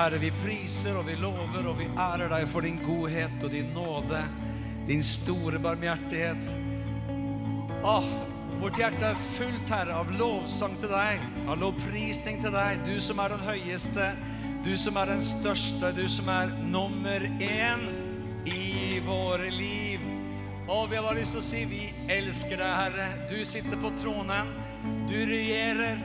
Herre, vi priser og vi lover og vi ærer deg for din godhet og din nåde, din store barmhjertighet. Åh, vårt hjerte er fullt, Herre, av lovsang til deg, av lovprisning til deg, du som er den høyeste, du som er den største, du som er nummer én i våre liv. Og vi har bare lyst til å si vi elsker deg, Herre. Du sitter på tronen, du regjerer.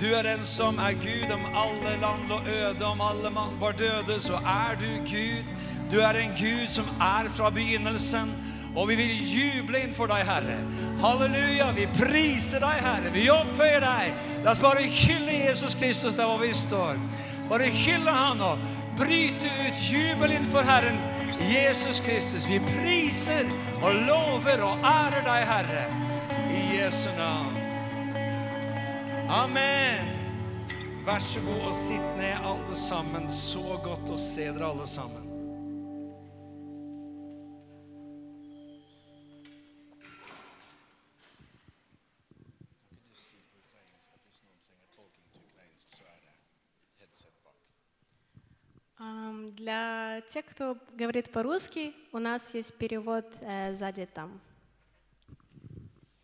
Du er den som er Gud om alle land lå øde, om alle mann var døde, så er du Gud. Du er en Gud som er fra begynnelsen, og vi vil juble innenfor deg, Herre. Halleluja, vi priser deg, Herre. Vi opphøyer deg. La oss bare hylle Jesus Kristus der hvor vi står. Bare hylle han og bryte ut jubel innenfor Herren Jesus Kristus. Vi priser og lover og ærer deg, Herre, i Jesu navn. Amen. Vær så god og sitt ned, alle sammen. Så godt å se dere alle sammen. Для тех, кто говорит по-русски, у нас есть перевод э, сзади там.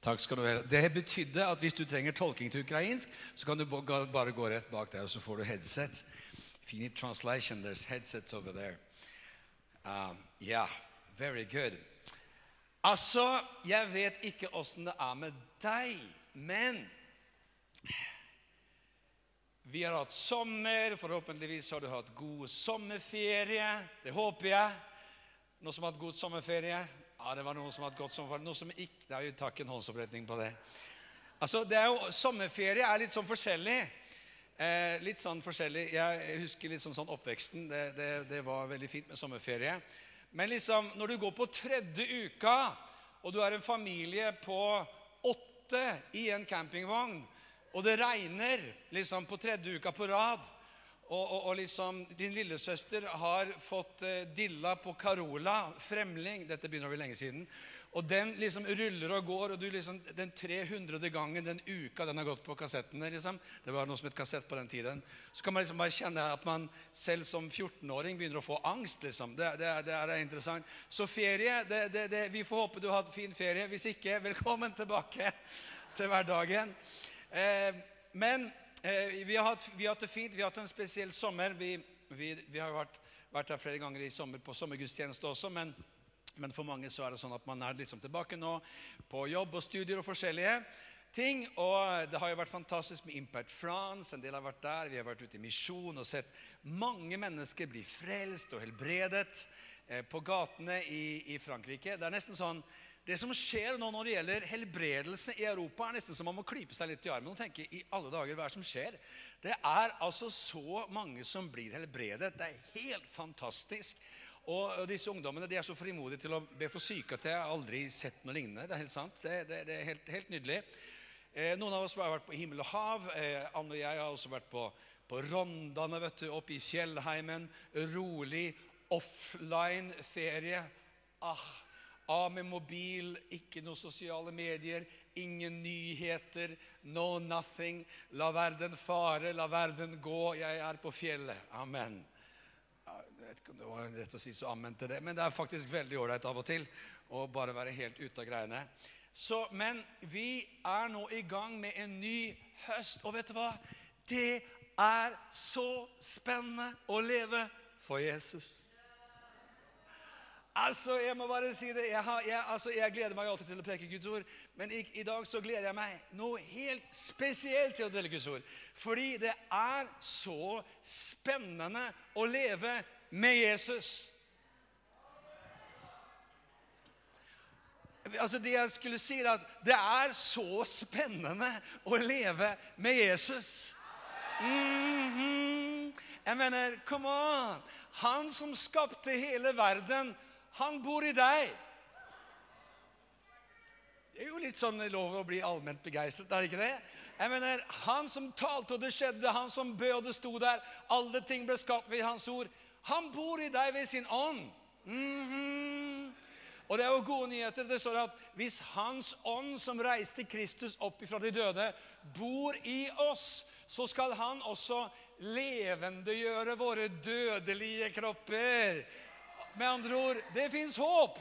Takk skal du ha. Det betydde at hvis du trenger tolking til ukrainsk, så kan du bare gå rett bak der, og så får du headset. If you need translation, there's headsets over there. Um, yeah, very good. Altså, jeg vet ikke åssen det er med deg, men vi har hatt sommer. Forhåpentligvis har du hatt god sommerferie. Det håper jeg. Noen som har hatt god sommerferie? Ja, det var noen som hadde gått godt sommerferie. Noen som ikke Det er jo takk en håndsoppretning på det. Altså, det er jo, Sommerferie er litt sånn forskjellig. Eh, litt sånn forskjellig. Jeg husker litt sånn, sånn oppveksten. Det, det, det var veldig fint med sommerferie. Men liksom, når du går på tredje uka, og du er en familie på åtte i en campingvogn, og det regner liksom på tredje uka på rad, og, og, og liksom din lillesøster har fått eh, dilla på Carola, Fremling Dette begynner å bli lenge siden. Og den liksom ruller og går, og du liksom, den 300. gangen den uka den har gått på kassettene liksom, Det var noe som het kassett på den tiden. Så kan man liksom bare kjenne at man selv som 14-åring begynner å få angst. liksom. Det, det, det er interessant. Så ferie det, Vi får håpe du har hatt fin ferie. Hvis ikke, velkommen tilbake til hverdagen. Eh, men eh, vi, har hatt, vi har hatt det fint. Vi har hatt en spesiell sommer. Vi, vi, vi har vært, vært her flere ganger i sommer på sommergudstjeneste også. men men for mange så er det sånn at man er liksom tilbake nå på jobb og studier og forskjellige ting. Og det har jo vært fantastisk med Impact France. En del har vært der. Vi har vært ute i misjon og sett mange mennesker bli frelst og helbredet eh, på gatene i, i Frankrike. Det er nesten sånn det som skjer nå når det gjelder helbredelse i Europa, er nesten som man må klype seg litt i armen og tenke i alle dager, hva er det som skjer? Det er altså så mange som blir helbredet. Det er helt fantastisk. Og disse ungdommene de er så frimodige til å be for syke at jeg har aldri sett noe lignende. Det er helt sant. Det, det, det er helt, helt nydelig. Eh, noen av oss har vært på himmel og hav. Eh, Anne og jeg har også vært på, på Rondane, vet du, oppe i fjellheimen. Rolig offline-ferie. Ah, av med mobil, ikke noe sosiale medier, ingen nyheter, no nothing. La verden fare, la verden gå. Jeg er på fjellet. Amen. Jeg vet ikke om det var rett å si så amen til det, men det er faktisk veldig ålreit av og til å bare være helt ute av greiene. Så, men vi er nå i gang med en ny høst, og vet du hva? Det er så spennende å leve for Jesus. Altså, jeg må bare si det. Jeg, har, jeg, altså, jeg gleder meg alltid til å preke Guds ord, men i, i dag så gleder jeg meg noe helt spesielt til å dele Guds ord. Fordi det er så spennende å leve med Jesus. Altså Det jeg skulle si, er at det er så spennende å leve med Jesus. Mhm. Jeg mener, come on! Han som skapte hele verden, han bor i deg. Det er jo litt sånn lov å bli allment begeistret, er det ikke det? Jeg mener, Han som talte, og det skjedde, han som bød, og det sto der, alle ting ble skapt ved hans ord. Han bor i deg ved sin ånd. Mhm. Og det er jo gode nyheter. Det står at hvis Hans ånd, som reiste Kristus opp ifra de døde, bor i oss, så skal han også levendegjøre våre dødelige kropper. Med andre ord, det fins håp.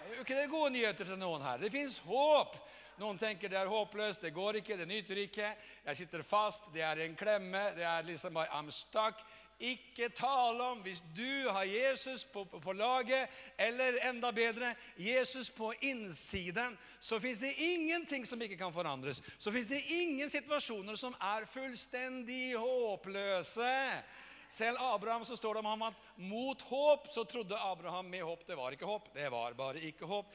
Er jo ikke det gode nyheter til noen her? Det fins håp. Noen tenker det er håpløst, det går ikke, det nyter ikke. Jeg sitter fast, det er en klemme, det er liksom bare I'm stuck. Ikke tale om hvis du har Jesus på, på, på laget, eller enda bedre, Jesus på innsiden, så fins det ingenting som ikke kan forandres. Så fins det ingen situasjoner som er fullstendig håpløse. Selv Abraham så står det om ham at mot håp så trodde Abraham med håp. Det var ikke håp, det var bare ikke håp.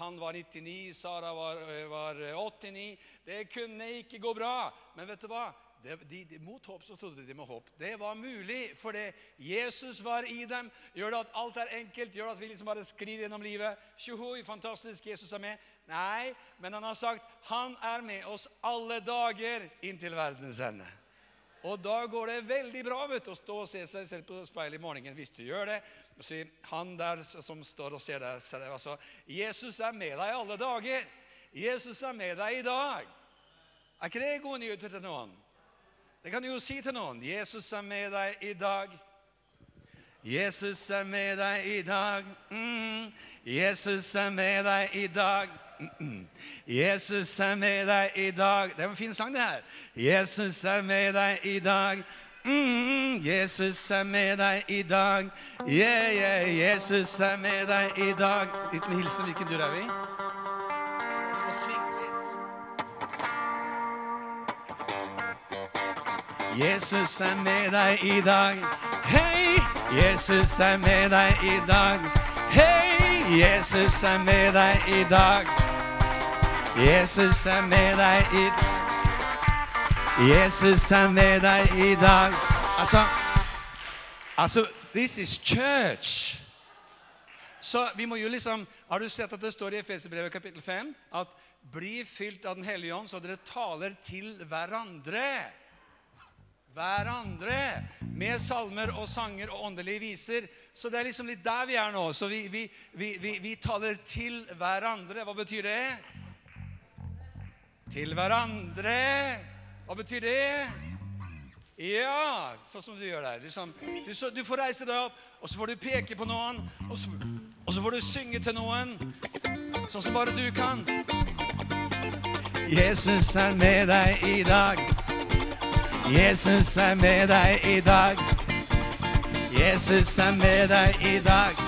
Han var 99, Sara var, var 89. Det kunne ikke gå bra. Men vet du hva? Det, de, de, mot håp så trodde de med håp. Det var mulig, fordi Jesus var i dem. Gjør det at alt er enkelt? Gjør det at vi liksom bare sklir gjennom livet? Tjohoi, fantastisk, Jesus er med. Nei, men han har sagt han er med oss alle dager inntil verdens ende. Og da går det veldig bra vet du, å stå og se seg selv på speilet i morgenen hvis du gjør det. Og si, han der som står og ser deg, deg altså, Jesus er med deg alle dager. Jesus er med deg i dag. Er ikke det gode nyheter til noen? Det kan du jo si til noen. Jesus er med deg i dag. Jesus er med deg i dag. Mm. Jesus er med deg i dag. Jesus er med deg i dag. Det er en fin sang, det her. Jesus er med deg i dag. Mm. Jesus er med deg i dag. Yeah, yeah, Jesus er med deg i dag. Liten hilsen. Hvilken dur er vi? i? Jesus er med deg i dag. Hei, Jesus er med deg i dag. Hei, Jesus er med deg i dag. Jesus er med deg i Jesus er med deg i dag. Altså, altså This is church. Så vi må jo liksom Har du sett at det står i Efeserbrevet kapittel 5 at bli fylt av Den hellige ånd, så dere taler til hverandre? hverandre med salmer og sanger og åndelige viser. Så det er liksom litt der vi er nå. Så vi, vi, vi, vi, taler til hverandre. Hva betyr det? Til hverandre. Hva betyr det? Ja, sånn som du gjør der. Liksom, du, så, du, får reise deg opp, og så får du peke på noen. Og så, og så får du synge til noen, sånn som bare du kan. Jesus er med deg i dag. Jesus er med deg i dag. Jesus er med deg i dag.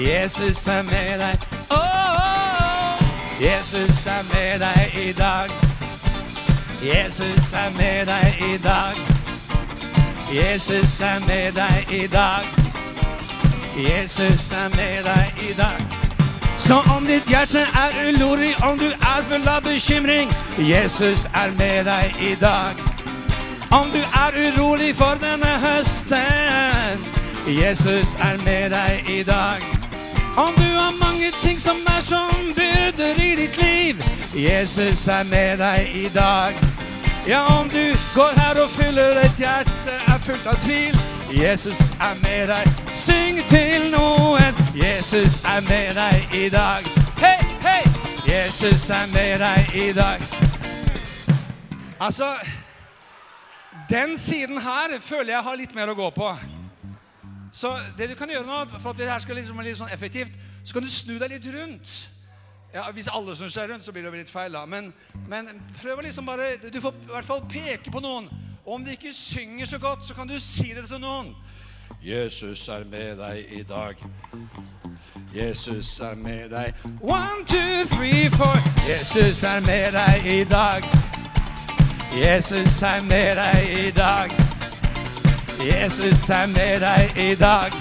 Jesus er med deg oh. Jesus er med deg i dag. Jesus er med deg i dag. Jesus er med deg i dag. Jesus er med deg i dag. Så om ditt hjerte er urolig, om du er full av bekymring, Jesus er med deg i dag. Om du er urolig for denne høsten, Jesus er med deg i dag. Om du har mange ting som er som byrder i ditt liv, Jesus er med deg i dag. Ja, om du går her og fyller et hjerte er fullt av tvil, Jesus er med deg. Syng til noen, Jesus er med deg i dag. Hei, hei! Jesus er med deg i dag. Altså den siden her føler jeg har litt mer å gå på. Så det du kan gjøre nå, for at det her skal liksom bli litt sånn effektivt, så kan du snu deg litt rundt. Ja, Hvis alle snur seg rundt, så blir det jo litt feil. da. Men, men prøv å liksom bare Du får i hvert fall peke på noen. Og om de ikke synger så godt, så kan du si det til noen. Jesus er med deg i dag. Jesus er med deg. One, two, three, four. Jesus er med deg i dag. Jesus er med deg i dag. Jesus er med deg i dag.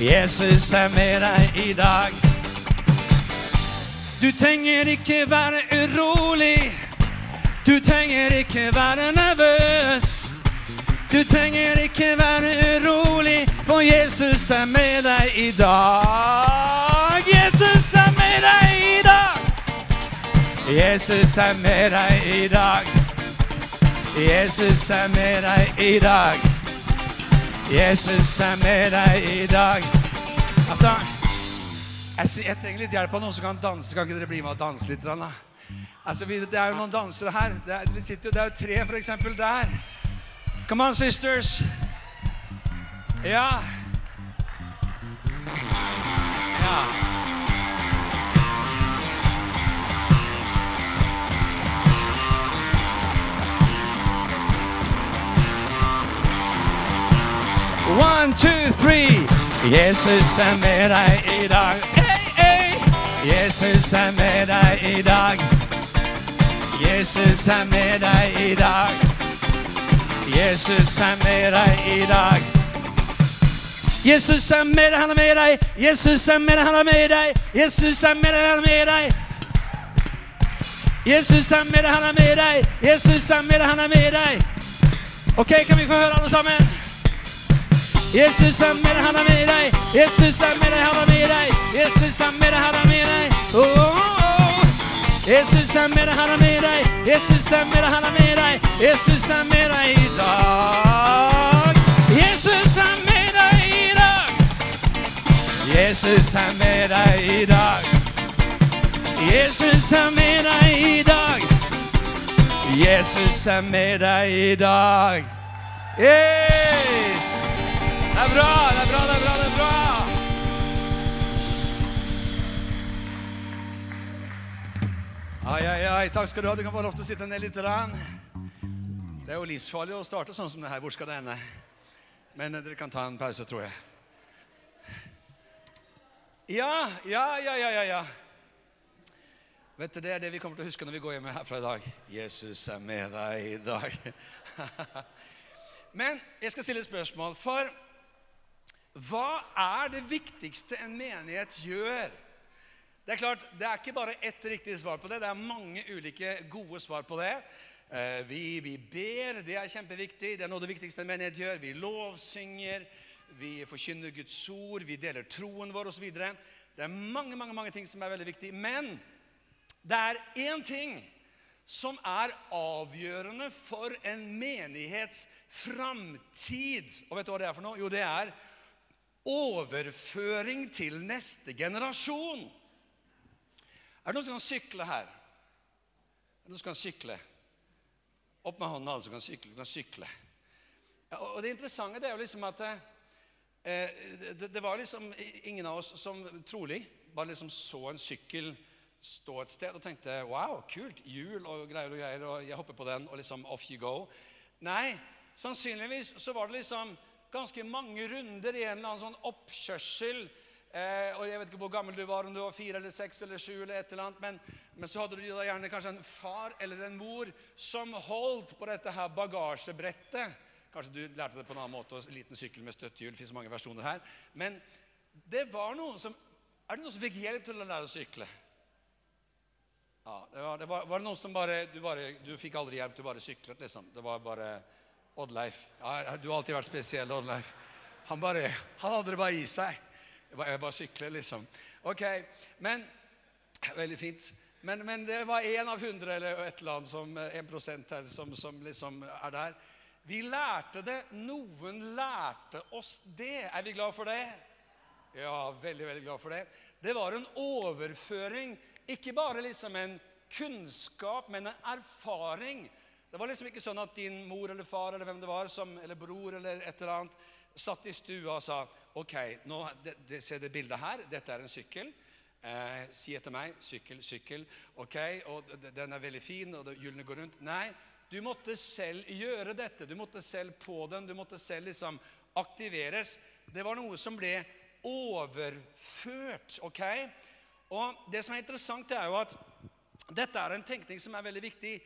Jesus er med deg i dag. Du trenger ikke være urolig. Du trenger ikke være nervøs. Du trenger ikke være urolig, for Jesus er med deg i dag. Jesus er med deg i dag. Jesus er med deg i dag. Jesus er med deg i dag. Jesus er med deg i dag. Altså, jeg, jeg trenger litt hjelp av noen som kan danse. Kan ikke dere bli med og danse litt? Da? Altså, vi, Det er jo noen dansere her. Det er, vi sitter jo, det er jo tre, eksempel, der. Come on, sisters. Ja. Ja. One, two, three. Jesus er med deg i dag. Hey, hey. Jesus er med deg i dag. Jesus er med deg i dag. Jesus er med deg i dag. Jesus er med deg, han er med deg. Jesus er med deg, han er med deg. Jesus er med deg, han er med deg. Jesus er med deg, han er med deg. Jesus er med deg, han er med deg. Ok, kan vi få høre alle sammen? Jesus er med deg, han er med deg. Jesus er med deg, han er med deg. Jesus er med deg, han er med deg. Oh, oh, oh. Jesus er med deg, han er med deg. Jesus er med deg, han er med deg. Jesus er med deg i dag. Jesus er med deg i dag. Jesus er med deg i dag. Jesus er med deg i dag. Jesus er med deg i dag. Yes! Det er bra, det er bra, det er bra. det er bra. Ai, ai, ai. Takk skal du ha. Du kan få lov til å sitte ned litt. Rann. Det er jo livsfarlig å starte sånn som det her. Hvor skal det ende? Men eh, dere kan ta en pause, tror jeg. Ja, ja, ja, ja, ja. ja. Vet du, Det er det vi kommer til å huske når vi går hjem herfra i dag. Jesus er med deg i dag. Men jeg skal stille et spørsmål. For hva er det viktigste en menighet gjør? Det er klart, det er ikke bare ett riktig svar på det. Det er mange ulike gode svar på det. Eh, Vi, vi ber, det er kjempeviktig. Det er noe av det viktigste en menighet gjør. Vi lovsynger, vi forkynner Guds ord, vi deler troen vår osv. Det er mange, mange, mange ting som er veldig viktig. Men det er én ting som er avgjørende for en menighets framtid. Og vet du hva det er for noe? Jo, det er overføring til neste generasjon. Er det noen som kan sykle her? Er det noen som kan sykle? Opp med hånda, alle som kan sykle. Du kan sykle. Ja, og det interessante det er jo liksom at eh, det, det var liksom ingen av oss som trolig bare liksom så en sykkel stå et sted og tenkte wow, kult, hjul og greier og greier, og jeg hopper på den, og liksom off you go. Nei, sannsynligvis så var det liksom ganske mange runder i en eller annen sånn oppkjørsel. Eh, og Jeg vet ikke hvor gammel du var, om du var fire eller seks eller sju, eller et eller annet, men, men så hadde du da gjerne kanskje en far eller en mor som holdt på dette her bagasjebrettet. Kanskje du lærte det på en annen måte, en liten sykkel med støttehjul. Fins mange versjoner her. Men det var noen som Er det noen som fikk hjelp til å lære å sykle? Ja, det var, det var, var det noen som bare du, bare du fikk aldri hjelp, du bare syklet, liksom? Det var bare Oddleif. Ja, du har alltid vært spesiell, Oddleif. Han, bare, han hadde det bare i seg. Jeg bare, jeg bare sykler, liksom. Ok, men Veldig fint. Men, men det var én av hundre eller et eller annet som, en prosent her som, som liksom er der. Vi lærte det. Noen lærte oss det. Er vi glad for det? Ja, veldig, veldig glad for det. Det var en overføring. Ikke bare liksom en kunnskap, men en erfaring. Det var liksom ikke sånn at din mor eller far eller hvem det var, som, eller bror eller et eller annet, satt i stua og sa OK, nå, det, det, se det bildet her. Dette er en sykkel. Eh, si etter meg sykkel, sykkel. Ok, og den er veldig fin, og hjulene går rundt. Nei, du måtte selv gjøre dette. Du måtte selv på den. Du måtte selv liksom aktiveres. Det var noe som ble overført. ok? Og det som er interessant, er jo at dette er en tenkning som er veldig viktig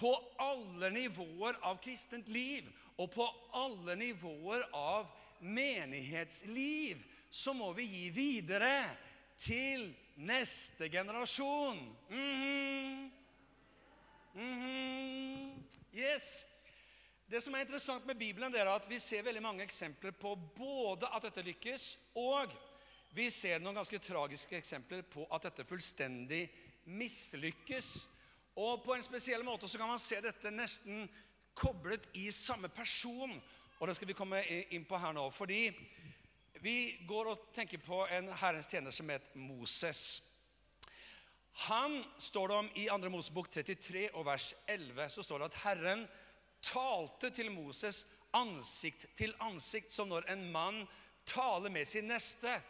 på alle nivåer av kristent liv. Og på alle nivåer av menighetsliv så må vi gi videre til neste generasjon. Mhm. Mhm. Yes. Det som er interessant med Bibelen, det er at vi ser veldig mange eksempler på både at dette lykkes, og vi ser noen ganske tragiske eksempler på at dette fullstendig mislykkes. Og på en spesiell måte så kan man se dette nesten koblet i samme person. Og det skal vi komme inn på her nå. Fordi vi går og tenker på en Herrens tjener som het Moses. Han står det om i 2. Mosebok 33 og vers 11, så står det at Herren talte til Moses ansikt til ansikt, som når en mann taler med sin neste.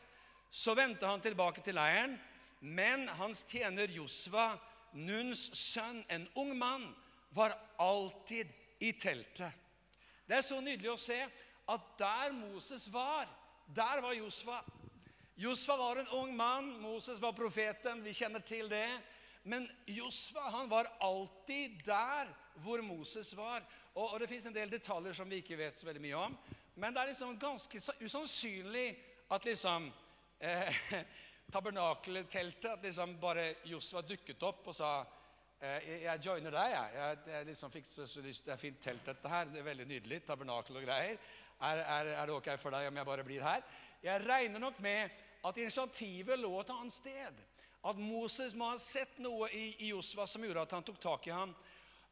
Så vendte han tilbake til leiren, men hans tjener Josva, Nuns sønn, en ung mann, var alltid i teltet. Det er så nydelig å se at der Moses var, der var Josfa. Josfa var en ung mann, Moses var profeten, vi kjenner til det. Men Josfa han var alltid der hvor Moses var. Og, og det fins en del detaljer som vi ikke vet så veldig mye om. Men det er liksom ganske usannsynlig at liksom eh, tabernakelteltet At liksom bare Josva dukket opp og sa eh, jeg joiner deg, jeg. Jeg, jeg liksom fikk så, så lyst, det er fint telt, dette her. Det er veldig nydelig. Tabernakel og greier. Er, er, er, det ok for deg om jeg bare blir her? Jeg regner nok med at initiativet lå et annet sted. At Moses må ha sett noe i, i Josva som gjorde at han tok tak i ham.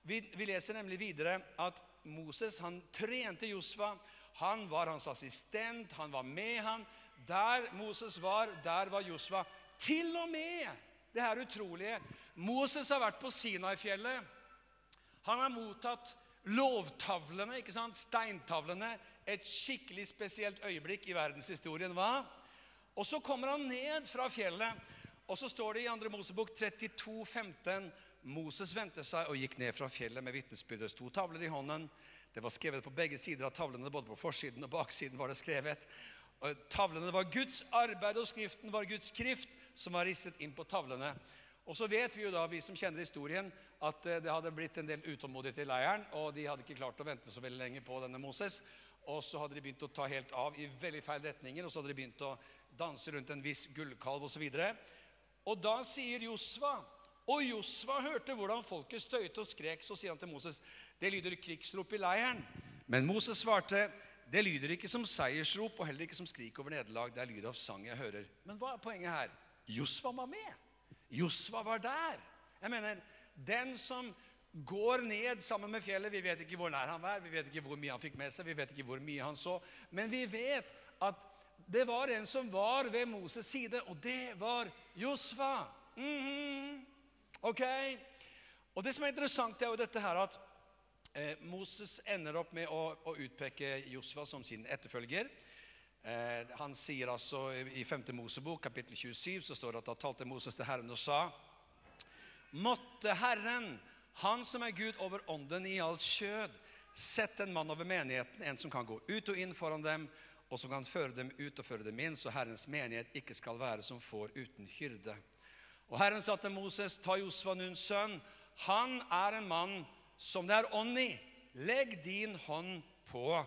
Vi, vi leser nemlig videre at Moses han trente Josva. Han var hans assistent, han var med ham. Der Moses var, der var Josva. Til og med det her utrolige Moses har vært på Sinai-fjellet. Han har mottatt lovtavlene, ikke sant? steintavlene. Et skikkelig spesielt øyeblikk i verdenshistorien. hva? Og så kommer han ned fra fjellet, og så står det i 2. Mosebok 32, 15, Moses vendte seg og gikk ned fra fjellet med vitnesbyrdets to tavler i hånden. Det var skrevet på begge sider av tavlene, både på forsiden og baksiden. var det skrevet. Og tavlene var Guds arbeid, og skriften var Guds skrift, som var risset inn på tavlene. Og så vet vi jo da, vi som kjenner historien, at eh, det hadde blitt en del utålmodighet i leiren, og de hadde ikke klart å vente så veldig lenge på denne Moses. Og så hadde de begynt å ta helt av i veldig feil retninger, og så hadde de begynt å danse rundt en viss gullkalv osv. Og, så og da sier Josva og Josva hørte hvordan folket støyte og skrek. Så sier han til Moses, det lyder krigsrop i leiren. Men Moses svarte, det lyder ikke som seiersrop og heller ikke som skrik over nederlag. Det er lyd av sang jeg hører. Men hva er poenget her? Josva var med. Josva var der. Jeg mener, den som går ned sammen med fjellet Vi vet ikke hvor nær han var, vi vet ikke hvor mye han fikk med seg, vi vet ikke hvor mye han så. Men vi vet at det var en som var ved Moses' side, og det var Josva. Mm -hmm. Ok? Og Det som er interessant, er jo dette her at eh, Moses ender opp med å, å utpeke Josfa som sin etterfølger. Eh, han sier altså I 5. Mosebok, kapittel 27, så står det at da talte Moses til Herren og sa Måtte Herren, Han som er Gud over ånden i alt kjød, sette en mann over menigheten, en som kan gå ut og inn foran dem, og som kan føre dem ut og føre dem inn, så Herrens menighet ikke skal være som får uten hyrde. Og Herren sa til Moses, ta Josfa, Nuns sønn. Han er en mann som det er ånd i. Legg din hånd på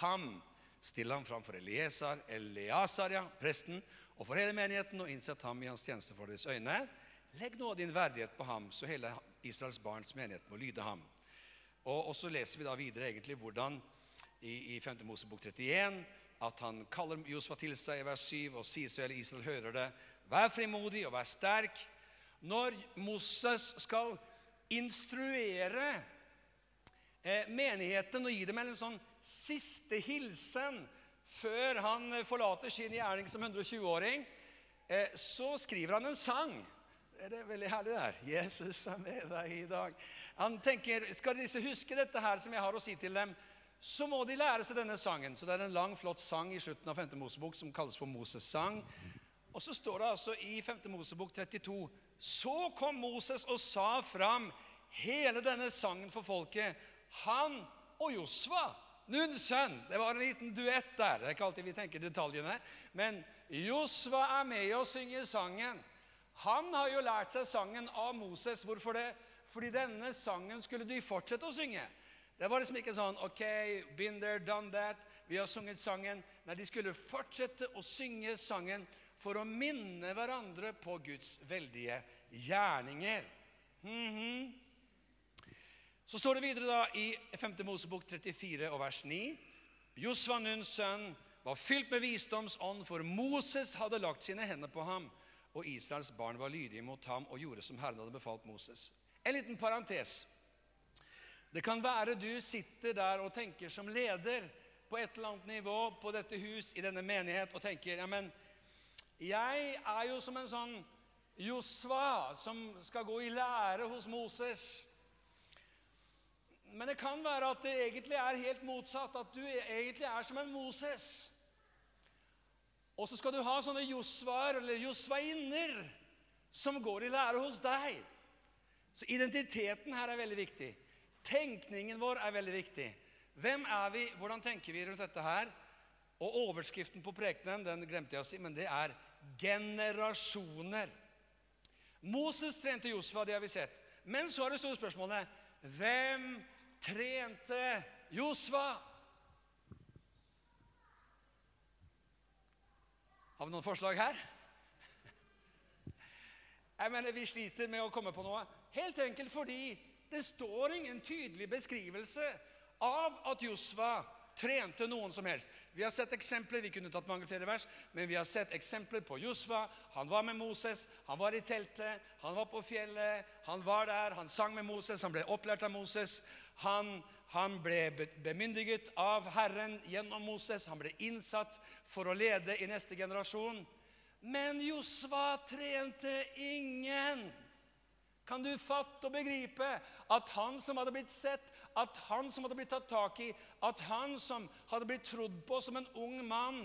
ham. Still ham framfor Eliesar, Eliasar, ja, presten, og for hele menigheten, og innsett ham i hans tjeneste for deres øyne. Legg nå din verdighet på ham, så hele Israels barns menighet må lyde ham. Og, og så leser vi da videre egentlig hvordan i, i 5. Mosebok 31 at han kaller Josfa til seg i vers 7 og sier så hele Israel hører det. Vær frimodig og vær sterk. Når Moses skal instruere eh, menigheten og gi dem en sånn siste hilsen før han forlater sin gjerning som 120-åring, eh, så skriver han en sang. Det er veldig herlig det her. 'Jesus er med deg i dag'. Han tenker, Skal disse huske dette her som jeg har å si til dem, så må de lære seg denne sangen. Så det er en lang, flott sang i slutten av 5. Mosebok som kalles for Moses' sang. Og så står det altså i 5. Mosebok 32 Så kom Moses og sa fram hele denne sangen for folket. Han og Josva, Nuns sønn. Det var en liten duett der. Det er ikke alltid vi tenker detaljene. Men Josva er med og synger sangen. Han har jo lært seg sangen av Moses. Hvorfor det? Fordi denne sangen skulle de fortsette å synge. Det var liksom ikke sånn OK, been there, done that. Vi har sunget sangen. Nei, de skulle fortsette å synge sangen for å minne hverandre på Guds veldige gjerninger. Mm -hmm. Så står det videre da i 5. Mosebok 34 og vers 9. Josva Nuns sønn var fylt med visdomsånd, for Moses hadde lagt sine hender på ham, og Israels barn var lydige mot ham og gjorde som Herren hadde befalt Moses. En liten parentes. Det kan være du sitter der og tenker som leder på et eller annet nivå på dette hus, i denne menighet, og tenker ja, men jeg er jo som en sånn Josva, som skal gå i lære hos Moses. Men det kan være at det egentlig er helt motsatt, at du egentlig er som en Moses. Og så skal du ha sånne Josvaer eller josvainer som går i lære hos deg. Så identiteten her er veldig viktig. Tenkningen vår er veldig viktig. Hvem er vi? Hvordan tenker vi rundt dette her? Og overskriften på prekenen den glemte jeg å si, men det er generasjoner. Moses trente Josfa, det har vi sett. Men så er det store spørsmålet hvem trente Josva. Har vi noen forslag her? Jeg mener, Vi sliter med å komme på noe. Helt enkelt fordi det står ingen tydelig beskrivelse av at Josfa trente noen som helst. Vi har sett eksempler, vi kunne tatt mange flere vers, men vi har sett eksempler på Josfa. Han var med Moses, han var i teltet, han var på fjellet, han var der, han sang med Moses, han ble opplært av Moses. Han, han ble bemyndiget av Herren gjennom Moses, han ble innsatt for å lede i neste generasjon. Men Josva trente ingen. Kan du fatte og begripe at han som hadde blitt sett, at han som hadde blitt tatt tak i, at han som hadde blitt trodd på som en ung mann,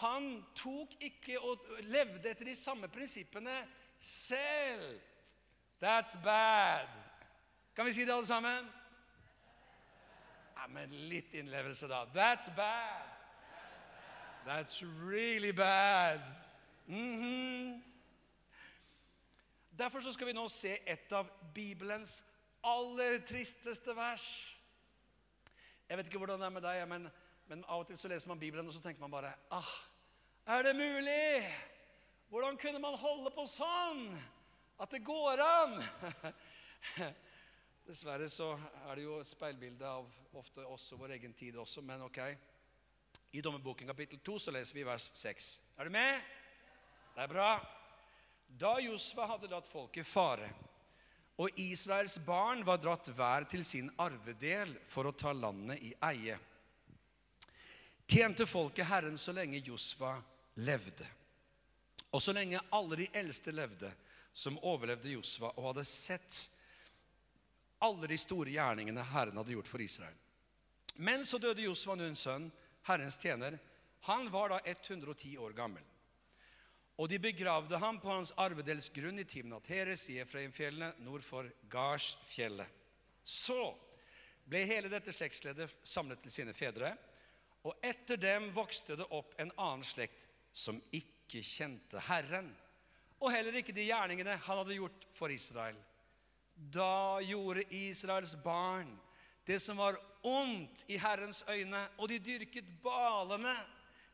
han tok ikke og levde etter de samme prinsippene selv. That's bad. Kan vi si det, alle sammen? Ja, men litt innlevelse, da. That's bad. That's really bad. Mm -hmm. Derfor skal vi nå se et av Bibelens aller tristeste vers. Jeg vet ikke hvordan det er med deg, men, men av og til så leser man Bibelen, og så tenker man bare ah, Er det mulig? Hvordan kunne man holde på sånn? At det går an? Dessverre så er det jo et speilbilde av ofte oss og vår egen tid også, men ok. I Dommerboken kapittel 2 så leser vi vers 6. Er du med? Det er bra. Da Josfa hadde latt folket fare, og Israels barn var dratt hver til sin arvedel for å ta landet i eie, tjente folket Herren så lenge Josfa levde. Og så lenge alle de eldste levde, som overlevde Josfa og hadde sett alle de store gjerningene Herren hadde gjort for Israel. Men så døde Josfa, Nuns sønn, Herrens tjener. Han var da 110 år gammel. Og de begravde ham på hans arvedelsgrunn i Timnat Heres i Efraimfjellene nord for Garsfjellet. Så ble hele dette slektsleddet samlet til sine fedre, og etter dem vokste det opp en annen slekt som ikke kjente Herren, og heller ikke de gjerningene han hadde gjort for Israel. Da gjorde Israels barn det som var ondt i Herrens øyne, og de dyrket balene.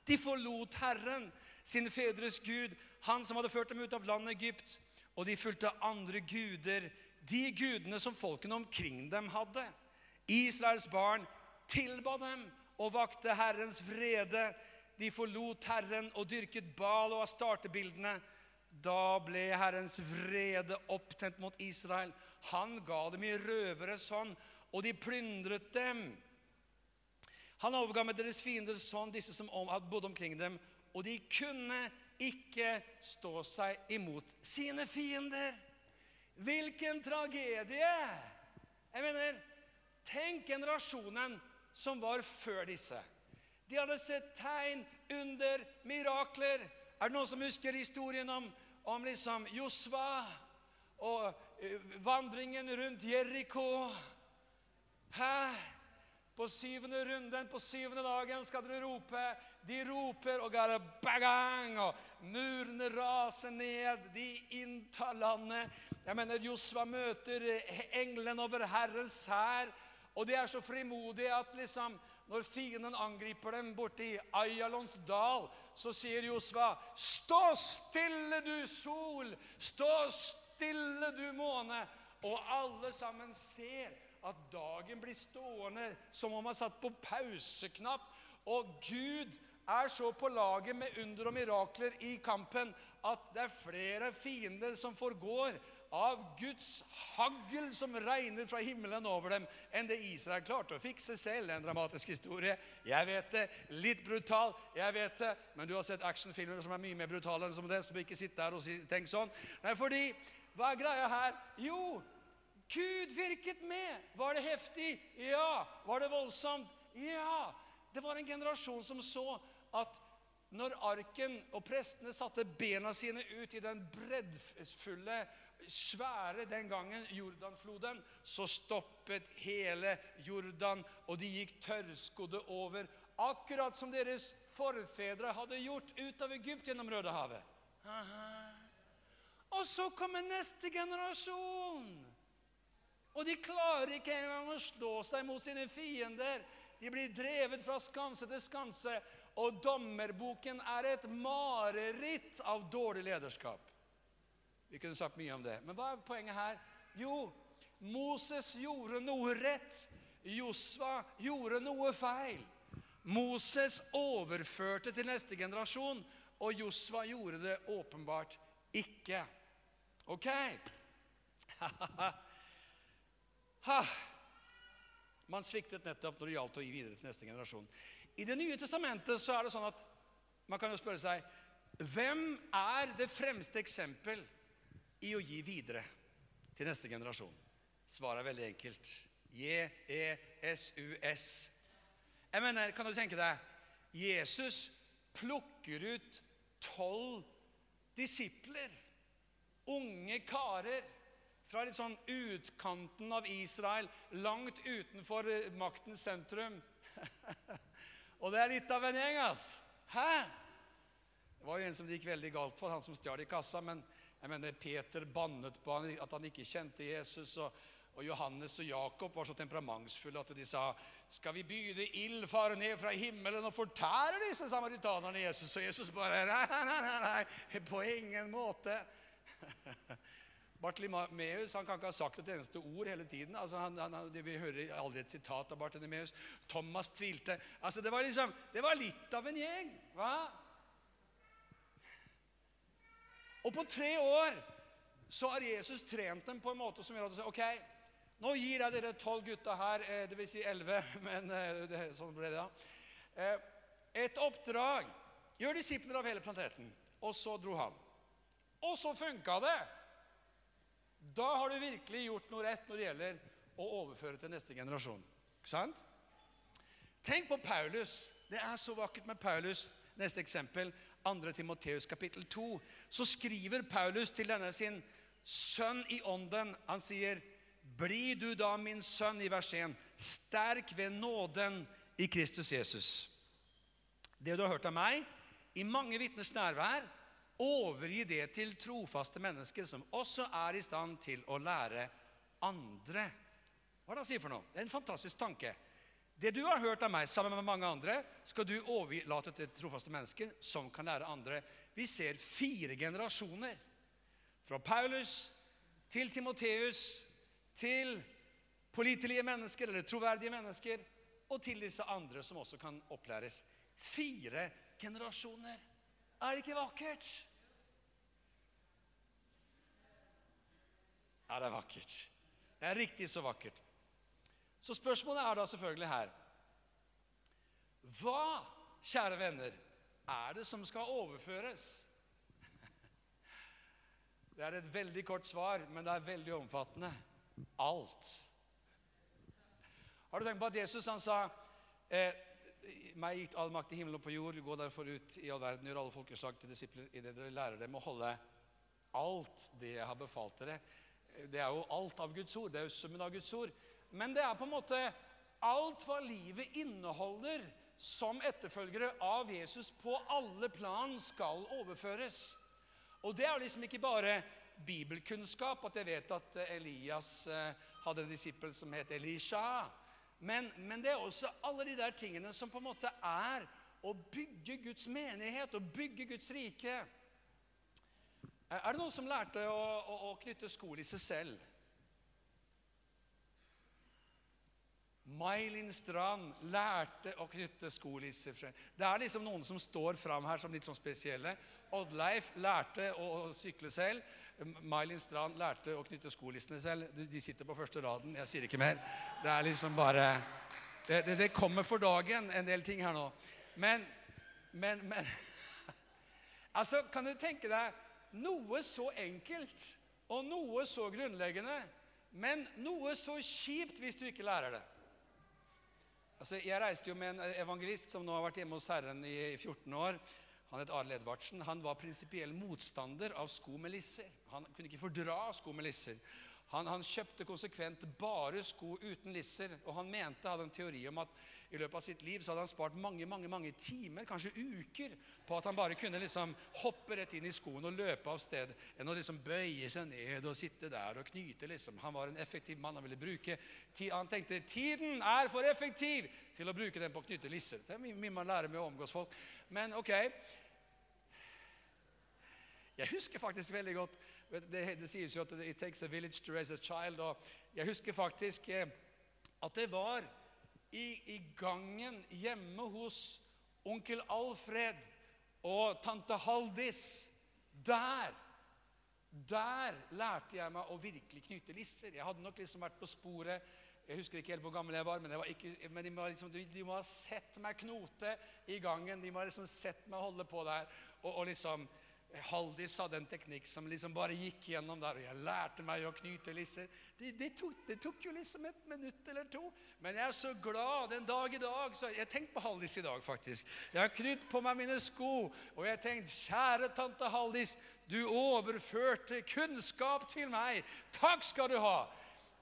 De forlot Herren sine fedres Gud, han som hadde ført dem ut av landet Egypt. Og de fulgte andre guder, de gudene som folkene omkring dem hadde. Israels barn tilba dem og vakte Herrens vrede. De forlot Herren og dyrket Bal og startebildene. Da ble Herrens vrede opptent mot Israel. Han ga dem i røveres hånd, og de plyndret dem. Han overga med deres fienders hånd disse som bodde omkring dem, og de kunne ikke stå seg imot sine fiender. Hvilken tragedie! Jeg mener, Tenk generasjonen som var før disse. De hadde sett tegn, under, mirakler. Er det noen som husker historien om, om liksom Josva og uh, vandringen rundt Jeriko? På syvende runden, på syvende dagen skal dere rope de roper og gara bagang, og murene raser ned. De inntar landet. Jeg mener, Josva møter engelen over Herrens hær. Og de er så frimodige at liksom, når fienden angriper dem borti Ayalons dal, så sier Josva, 'Stå stille, du sol! Stå stille, du måne!' Og alle sammen ser at dagen blir stående som om man satt på pauseknapp. Og Gud er så på laget med under og mirakler i kampen at det er flere fiender som forgår av Guds hagl som regner fra himmelen over dem, enn det Israel klarte å fikse selv. En dramatisk historie. Jeg vet det. Litt brutal, jeg vet det. Men du har sett actionfilmer som er mye mer brutale enn som det, så ikke sitt der og si, tenk sånn. Nei, fordi Hva er greia her? Jo, Gud virket med. Var det heftig? Ja. Var det voldsomt? Ja. Det var en generasjon som så at når arken og prestene satte bena sine ut i den breddfulle svære den gangen Jordanfloden, så stoppet hele Jordan, og de gikk tørrskodde over. Akkurat som deres forfedre hadde gjort ut av Egypt gjennom Rødehavet. Og så kommer neste generasjon. Og de klarer ikke engang å slå seg mot sine fiender. De blir drevet fra skanse til skanse. Og dommerboken er et mareritt av dårlig lederskap. Vi kunne sagt mye om det. Men hva er poenget her? Jo, Moses gjorde noe rett. Josva gjorde noe feil. Moses overførte til neste generasjon, og Josva gjorde det åpenbart ikke. Ok? Man sviktet nettopp når det gjaldt å gi videre til neste generasjon. I Det nye testamentet så er det sånn at man kan jo spørre seg hvem er det fremste eksempel i å gi videre til neste generasjon? Svaret er veldig enkelt. J-E-S-U-S. Jeg mener, Kan du tenke deg Jesus plukker ut tolv disipler, unge karer fra litt sånn utkanten av Israel, langt utenfor eh, maktens sentrum. Og det er litt av en gjeng, ass. Hæ? Det var jo en som det gikk veldig galt for, han som stjal i kassa. Men jeg mener, Peter bannet på han, at han ikke kjente Jesus. Og, og Johannes og Jakob var så temperamentsfulle at de sa skal vi byde ild fare ned fra himmelen og fortære disse samaritanerne Jesus? Og Jesus bare nei, nei, nei, nei, på ingen måte. Bartlimeus han kan ikke ha sagt et eneste ord hele tiden. Altså, han, han, vi hører aldri et sitat av Bartelimeus. Thomas tvilte. Altså, det, var liksom, det var litt av en gjeng. hva? Og på tre år så har Jesus trent dem på en måte som gjør at de sier, ok, nå gir jeg dere tolv gutta her, eh, dvs. Si elleve, men eh, det, sånn ble det da. Eh, et oppdrag. Gjør disipler av hele planeten. Og så dro han. Og så funka det! Da har du virkelig gjort noe rett når det gjelder å overføre til neste generasjon. Ikke sant? Tenk på Paulus. Det er så vakkert med Paulus. Neste eksempel, 2. Timoteus kapittel 2. Så skriver Paulus til denne sin sønn i ånden. Han sier, 'Bli du da, min sønn', i vers 1, 'sterk ved nåden i Kristus Jesus'. Det du har hørt av meg, i mange vitners nærvær, Overgi det til trofaste mennesker som også er i stand til å lære andre. Hva er det han sier for noe? Det er en fantastisk tanke. Det du har hørt av meg sammen med mange andre, skal du overlate til trofaste mennesker som kan lære andre. Vi ser fire generasjoner. Fra Paulus til Timoteus til pålitelige mennesker eller troverdige mennesker og til disse andre som også kan opplæres. Fire generasjoner. Er det ikke vakkert? Ja, det er vakkert. Det er riktig så vakkert. Så spørsmålet er da selvfølgelig her Hva, kjære venner, er det som skal overføres? Det er et veldig kort svar, men det er veldig omfattende. Alt. Har du tenkt på at Jesus han sa eh, meg gitt all makt i himmelen og på jord. Gå derfor ut i all verden, gjør alle folkeslag til disipler det dere lærer dem å holde alt det jeg har befalt dere. Det er jo alt av Guds ord. Det er jo summen av Guds ord. Men det er på en måte alt hva livet inneholder som etterfølgere av Jesus på alle plan skal overføres. Og det er liksom ikke bare bibelkunnskap, at jeg vet at Elias eh, hadde en disippel som het Elisha. Men, men, det er også alle de der tingene som på en måte er å bygge Guds menighet og bygge Guds rike. Er det noen som lærte å, å, å knytte seg selv? May-Linn Strand lærte å knytte skolisser. Det er liksom noen som står fram her som litt sånn spesielle. Oddleif lærte å sykle selv. May-Linn Strand lærte å knytte skolissene selv. De sitter på første raden. Jeg sier ikke mer. Det er liksom bare Det, det, det kommer for dagen en del ting her nå. Men, men, men Altså, kan du tenke deg noe så enkelt og noe så grunnleggende, men noe så kjipt hvis du ikke lærer det? Altså, jeg reiste jo med en evangelist som nå har vært hjemme hos Herren i 14 år. Han het Arild Edvardsen. Han var prinsipiell motstander av sko med lisser. Han kunne ikke fordra sko med lisser. Han, han, kjøpte konsekvent bare sko uten lisser, og han mente, hadde en teori om at i løpet av sitt liv så hadde han spart mange mange, mange timer, kanskje uker, på at han bare kunne liksom hoppe rett inn i skoen og løpe av sted, enn å liksom bøye seg ned og sitte der og knyte. liksom. Han var en effektiv mann. Han ville bruke Han tenkte tiden er for effektiv til å bruke den på å knytte lisser. Det er mye man lærer med å omgås folk. Men ok. Jeg husker faktisk veldig godt det, det sies jo at it takes a village to raise a child. og Jeg husker faktisk eh, at det var i, i gangen hjemme hos onkel Alfred og tante Haldis. Der der lærte jeg meg å virkelig knyte lisser. Jeg hadde nok liksom vært på sporet. Jeg husker ikke helt hvor gammel jeg var, men, var ikke, men de, må liksom, de, må ha sett meg knote i gangen. De må ha liksom sett meg holde på der. Og, og liksom Haldis hadde en teknikk som liksom bare gikk gjennom der, og jeg lærte meg å knyte lisser. Det, det, tok, det, tok, jo liksom et minutt eller to. Men jeg er så glad den dag i dag. Så jeg tenkte på Haldis i dag, faktisk. Jeg har knytt på meg mine sko, og jeg tenkte, kjære tante Haldis, du overførte kunnskap til meg. Takk skal du ha!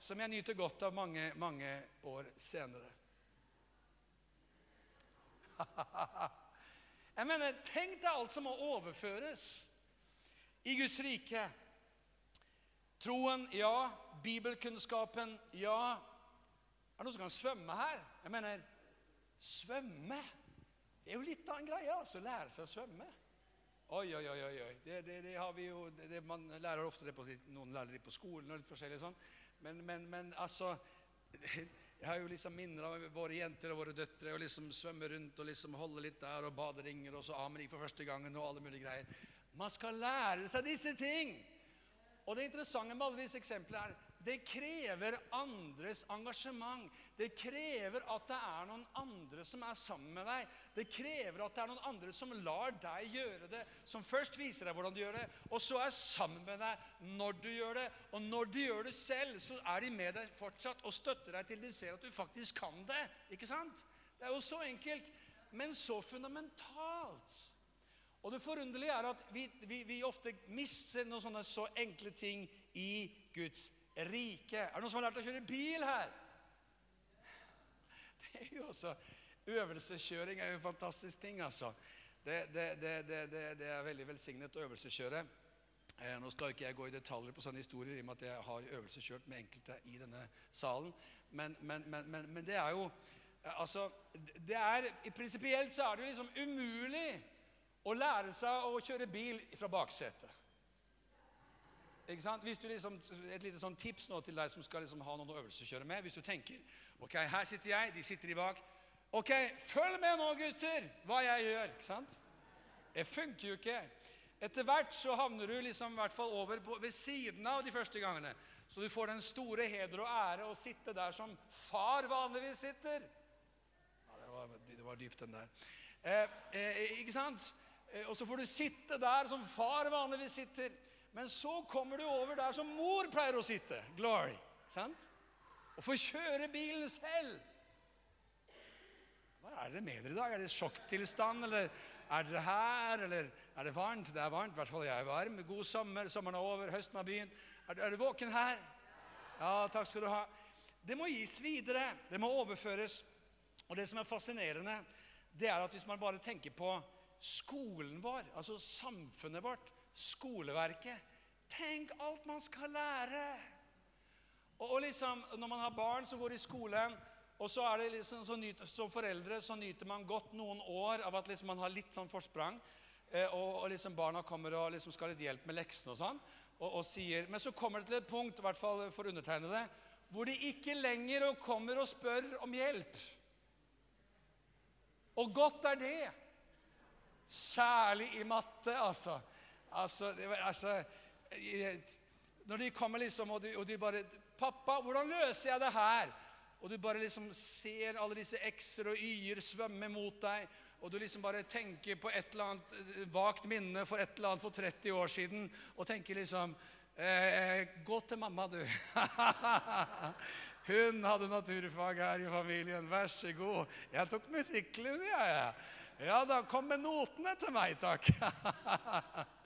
Som jeg nyter godt av mange, mange år senere. Jeg mener, Tenk deg alt som må overføres i Guds rike. Troen, ja. Bibelkunnskapen, ja. Er det noen som kan svømme her? Jeg mener, svømme Det er jo litt av en greie, altså. Lære seg å svømme. Oi, oi, oi. oi. Det, det, det har vi jo, det, Man lærer ofte det på Noen lærer det på skolen og litt forskjellig sånn. Men, men, men altså jeg har jo liksom minner av våre jenter og våre døtre og liksom svømme rundt og liksom holde litt der og baderinger og så ameri for første gangen og alle mulige greier. Man skal lære seg disse ting. Og det interessante med alle disse eksemplene er det krever andres engasjement. Det krever at det er noen andre som er sammen med deg. Det krever at det er noen andre som lar deg gjøre det, som først viser deg hvordan du gjør det, og så er sammen med deg når du gjør det. Og når du gjør det selv, så er de med deg fortsatt og støtter deg til de ser at du faktisk kan det. Ikke sant? Det er jo så enkelt, men så fundamentalt. Og det forunderlige er at vi, vi, vi ofte mister noen sånne så enkle ting i Guds liv rike. Er det noen som har lært å kjøre bil her? Det er jo også Øvelseskjøring er jo en fantastisk ting, altså. Det, det, det, det er veldig velsignet å øvelseskjøre. Eh, nå skal ikke jeg gå i detaljer på sånne historier, i og med at jeg har øvelseskjørt med enkelte i denne salen. Men, men, men, men det er jo eh, Altså, det er Prinsipielt så er det jo liksom umulig å lære seg å kjøre bil fra baksetet. Ikke sant? Hvis du liksom, Et lite sånn tips nå til deg som skal liksom ha noen å øvelseskjøre med. Hvis du tenker ok, her sitter jeg, de sitter i bak. Ok, følg med nå, gutter, hva jeg gjør. ikke sant? Det funker jo ikke. Etter hvert så havner du liksom i hvert fall over på, ved siden av de første gangene. Så du får den store heder og ære å sitte der som far vanligvis sitter. Ja, det var, det var dypt, den der. Eh, eh, ikke sant? Eh, og så får du sitte der som far vanligvis sitter. Men så kommer du over der som mor pleier å sitte. Glory. Sant? Og får kjøre bilen selv. Hva er det med dere i dag? Er det sjokktilstand, eller er dere her, eller er det varmt? Det er varmt, i hvert fall jeg er varm. God sommer, sommeren er over, høsten har begynt. Er, er du våken her? Ja, takk skal du ha. Det må gis videre. Det må overføres. Og det som er fascinerende, det er at hvis man bare tenker på skolen vår, altså samfunnet vårt, skoleverket. Tenk alt man skal lære! Og, og liksom, Når man har barn som går i skolen, og så er det liksom, så nyter, som foreldre så nyter man godt noen år av at liksom man har litt sånn forsprang. Eh, og, og, liksom barna kommer og liksom skal litt hjelp med leksene og sånn. Og, og, sier, Men så kommer det til et punkt, i hvert fall for undertegnede, hvor de ikke lenger kommer og spør om hjelp. Og godt er det. Særlig i matte, altså. Altså, det altså Når de kommer liksom, og de, og de bare 'Pappa, hvordan løser jeg det her?' Og du bare liksom ser alle disse x-er og y-er svømme mot deg, og du liksom bare tenker på et eller annet eh, vagt minne for et eller annet for 30 år siden, og tenker liksom eh, 'Gå til mamma, du'. Hun hadde naturfag her i familien. Vær så god. Jeg tok musikklinja, jeg. Ja da, kom med notene til meg, takk.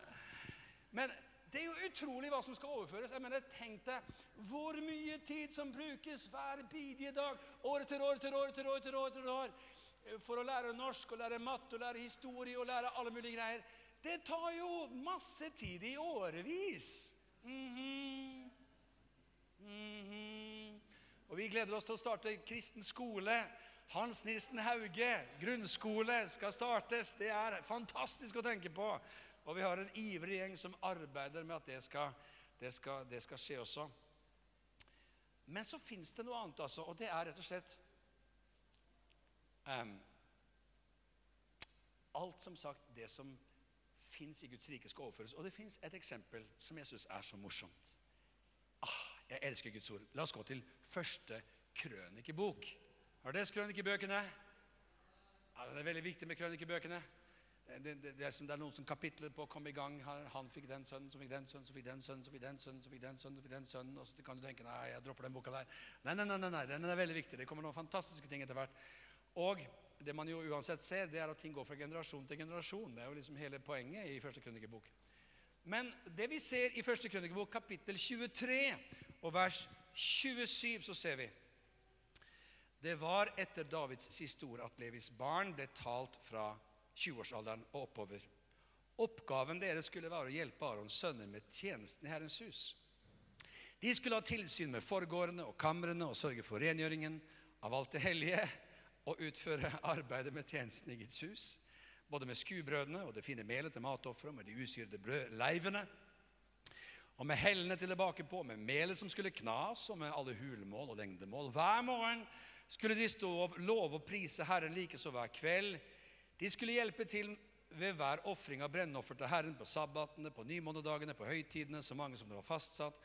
Men det er jo utrolig hva som skal overføres. Jeg mener, Tenk deg hvor mye tid som brukes hver bidige dag, år etter år etter år etter år, etter år, etter år, for å lære norsk, og lære matte, og lære historie og lære alle mulige greier. Det tar jo masse tid i årevis. Mhm. Mhm. Og Vi gleder oss til å starte kristen skole. Hans Nilsen Hauge, grunnskole, skal startes. Det er fantastisk å tenke på. Og vi har en ivrig gjeng som arbeider med at det skal, det skal, det skal skje også. Men så fins det noe annet, altså, og det er rett og slett um, Alt som sagt, det som fins i Guds rike, skal overføres. Og det fins et eksempel som jeg syns er så morsomt. Ah, jeg elsker Guds ord. La oss gå til første krønikebok. Har dere lest krønikebøkene? Ja, det er veldig viktig med krønikebøkene. Det, det, det, er som det er noen som kapitler på å komme i gang. Han, fikk den sønnen, så fikk den sønnen, så fikk den sønnen, så fikk den sønnen, så fikk den sønnen, så fikk den sønnen, og så kan du tenke nei, jeg dropper den boka der. Nei, nei, nei, nei, den er veldig viktig. Det kommer noen fantastiske ting etter hvert. Og det man jo uansett ser, det er at ting går fra generasjon til generasjon. Det er jo liksom hele poenget i første krønikebok. Men det vi ser i første krønikebok, kapittel 23 og vers 27, så ser vi Det var etter Davids siste ord at Levis barn ble talt fra 20-årsalderen og oppover. Oppgaven deres skulle være å hjelpe Arons sønner med tjenesten i Herrens hus. De skulle ha tilsyn med forgårdene og kamrene og sørge for rengjøringen av alt det hellige og utføre arbeidet med tjenesten i Guds hus. Både med skubrødene og det fine melet til matofferet, med de usyrede brødleivene. Og med hellene til tilbake på, med melet som skulle knas, og med alle hulmål og lengdemål. Hver morgen skulle de stå og love og prise Herren likeså hver kveld. De skulle hjelpe til ved hver ofring av brennoffer til Herren på sabbatene, på nymånedagene, på høytidene, så mange som det var fastsatt,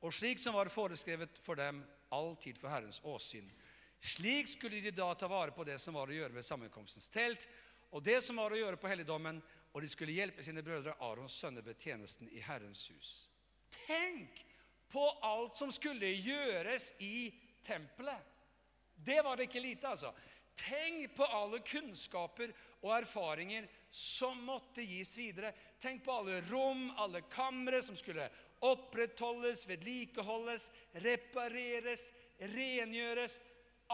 og slik som var foreskrevet for dem, alltid for Herrens åsyn. Slik skulle de da ta vare på det som var å gjøre ved sammenkomstens telt, og det som var å gjøre på helligdommen, og de skulle hjelpe sine brødre Arons sønner ved tjenesten i Herrens hus. Tenk på alt som skulle gjøres i tempelet! Det var det ikke lite, altså. Tenk på alle kunnskaper og erfaringer som måtte gis videre. Tenk på alle rom, alle kamre som skulle opprettholdes, vedlikeholdes, repareres, rengjøres.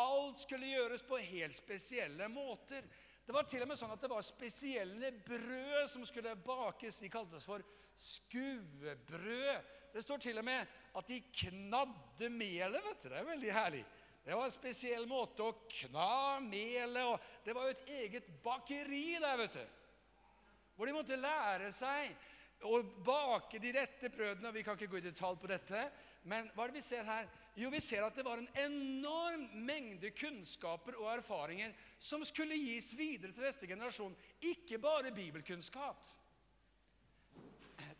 Alt skulle gjøres på helt spesielle måter. Det var til og med sånn at det var spesielle brød som skulle bakes. De kaltes for skuebrød. Det står til og med at de knadde melet. vet du. Det er veldig herlig. Det var en spesiell måte å kna melet og Det var jo et eget bakeri der, vet du. Hvor de måtte lære seg å bake de rette brødene. Vi kan ikke gå i detalj på dette, men hva er det vi ser her? Jo, vi ser at det var en enorm mengde kunnskaper og erfaringer som skulle gis videre til neste generasjon. Ikke bare bibelkunnskap.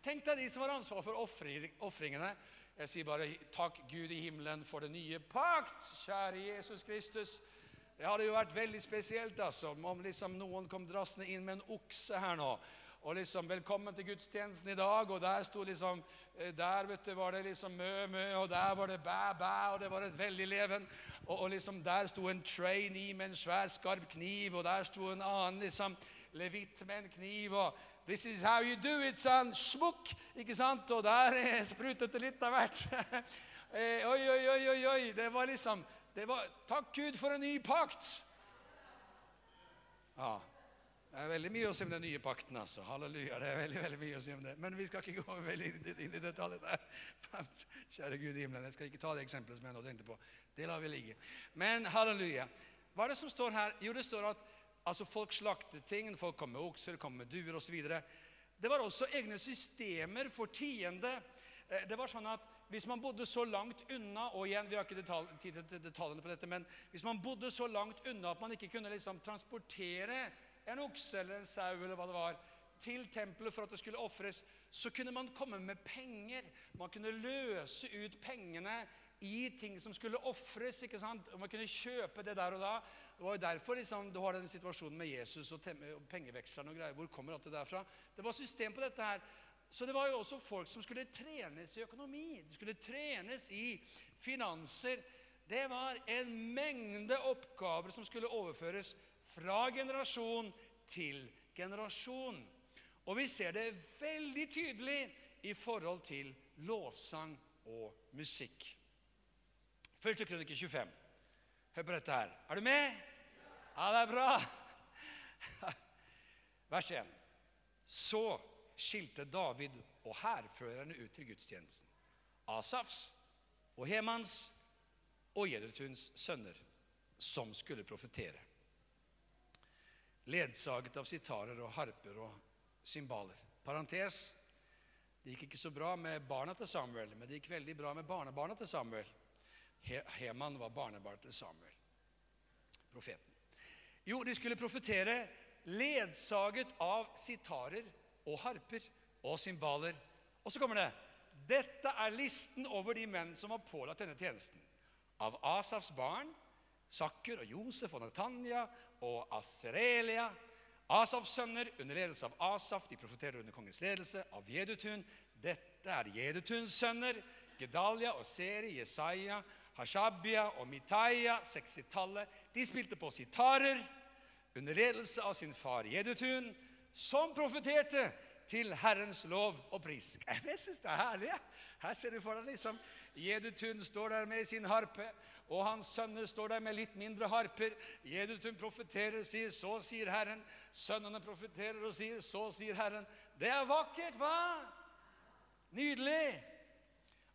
Tenk deg de som har ansvar for ofringene. Jeg sier bare takk Gud i himmelen for den nye pakt, kjære Jesus Kristus. Det hadde jo vært veldig spesielt altså, om liksom noen kom drassende inn med en okse her nå. Og liksom 'Velkommen til gudstjenesten i dag', og der sto liksom Der vet du, var det liksom mø, mø, og der var det bæ, bæ, og det var et veldig leven. Og, og liksom der sto en trainee med en svær, skarp kniv, og der sto en annen liksom levitt med en kniv. og 'This is how you do it, son.' Smukk! Ikke sant? Og der sprutet det litt av hvert. oi, oi, oi, oi, oi. Det var liksom det var, Takk Gud for en ny pakt. Ja, det er veldig mye å si om den nye pakten. altså. Halleluja. det er veldig, veldig mye å si om det. Men vi skal ikke gå veldig inn i detaljer der. Kjære Gud i himmelen, jeg skal ikke ta det eksempelet som jeg nå tenkte på. Det lar vi ligge. Men halleluja. Hva er det som står her? Jo, det står at altså, folk slaktet ting, folk kom med okser, kom med duer osv. Det var også egne systemer for tiende. eh, det var sånn at hvis man bodde så langt unna og igjen, vi har ikke detalj, tid til detaljene på dette, men hvis man bodde så langt unna at man ikke kunne liksom transportere en okse eller en sau eller hva det var, til tempelet for at det skulle ofres, så kunne man komme med penger. Man kunne løse ut pengene i ting som skulle ofres. Og Man kunne kjøpe det der og da. Det var jo derfor liksom, du har den situasjonen med Jesus og, og pengevekslerne og greier. Hvor kommer alt det derfra? Det var system på dette her. Så det var jo også folk som skulle trenes i økonomi. De skulle trenes i finanser. Det var en mengde oppgaver som skulle overføres fra generasjon til generasjon. Og vi ser det veldig tydelig i forhold til lovsang og musikk. Første krønike 25. Hør på dette her. Er du med? Ja, det er bra. Vers 1. Så skilte David og hærførerne ut til gudstjenesten. Asafs og Hemans og Jedutuns sønner, som skulle profetere. Ledsaget av sitarer og harper og cymbaler. Parentes. Det gikk ikke så bra med barna til Samuel, men det gikk veldig bra med barnebarna til Samuel. Heman var barnebarn til Samuel, profeten. Jo, de skulle profetere ledsaget av sitarer og harper og cymbaler. Og så kommer det Dette er listen over de menn som var pålagt denne tjenesten. Av Asafs barn, Sakker og Josef og Natanya og Aserelia. Asafs sønner under ledelse av Asaf, de profeterer under kongens ledelse, av Jedutun. Dette er Jedutuns sønner, Gedalia og Seri, Jesaja, Hashabia og Mitaya, sekstitallet. De spilte på sitarer under ledelse av sin far Jedutun, som profeterte til Herrens lov og pris. Jeg syns det er herlig. Ja. Her ser du for deg liksom Jedutun står der med sin harpe, og hans sønner står der med litt mindre harper. Jedutun profeterer og sier 'Så sier Herren'. Sønnene profeterer og sier 'Så sier Herren'. Det er vakkert, hva? Nydelig.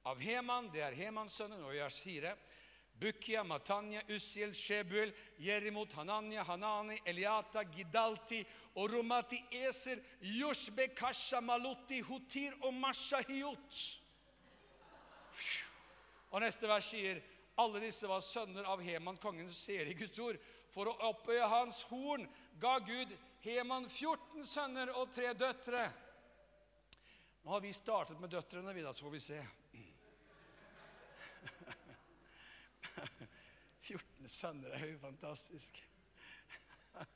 Av Heman, det er Hemans sønner, og vers 4. Bukia, Matanya, Ussiel, Shebuel, Jerimot, Hananya, Hanani, Eliata, Gidalti og Romati Eser, Yoshbe, Kasha, Maluti, Hutir og Mashahiot. Og neste vers sier alle disse var sønner av Heman, kongen ser i Guds ord. For å opphøye hans horn ga Gud Heman 14 sønner og tre døtre. Nå har vi startet med døtrene, vi da, så får vi se. 14 sønner er jo fantastisk.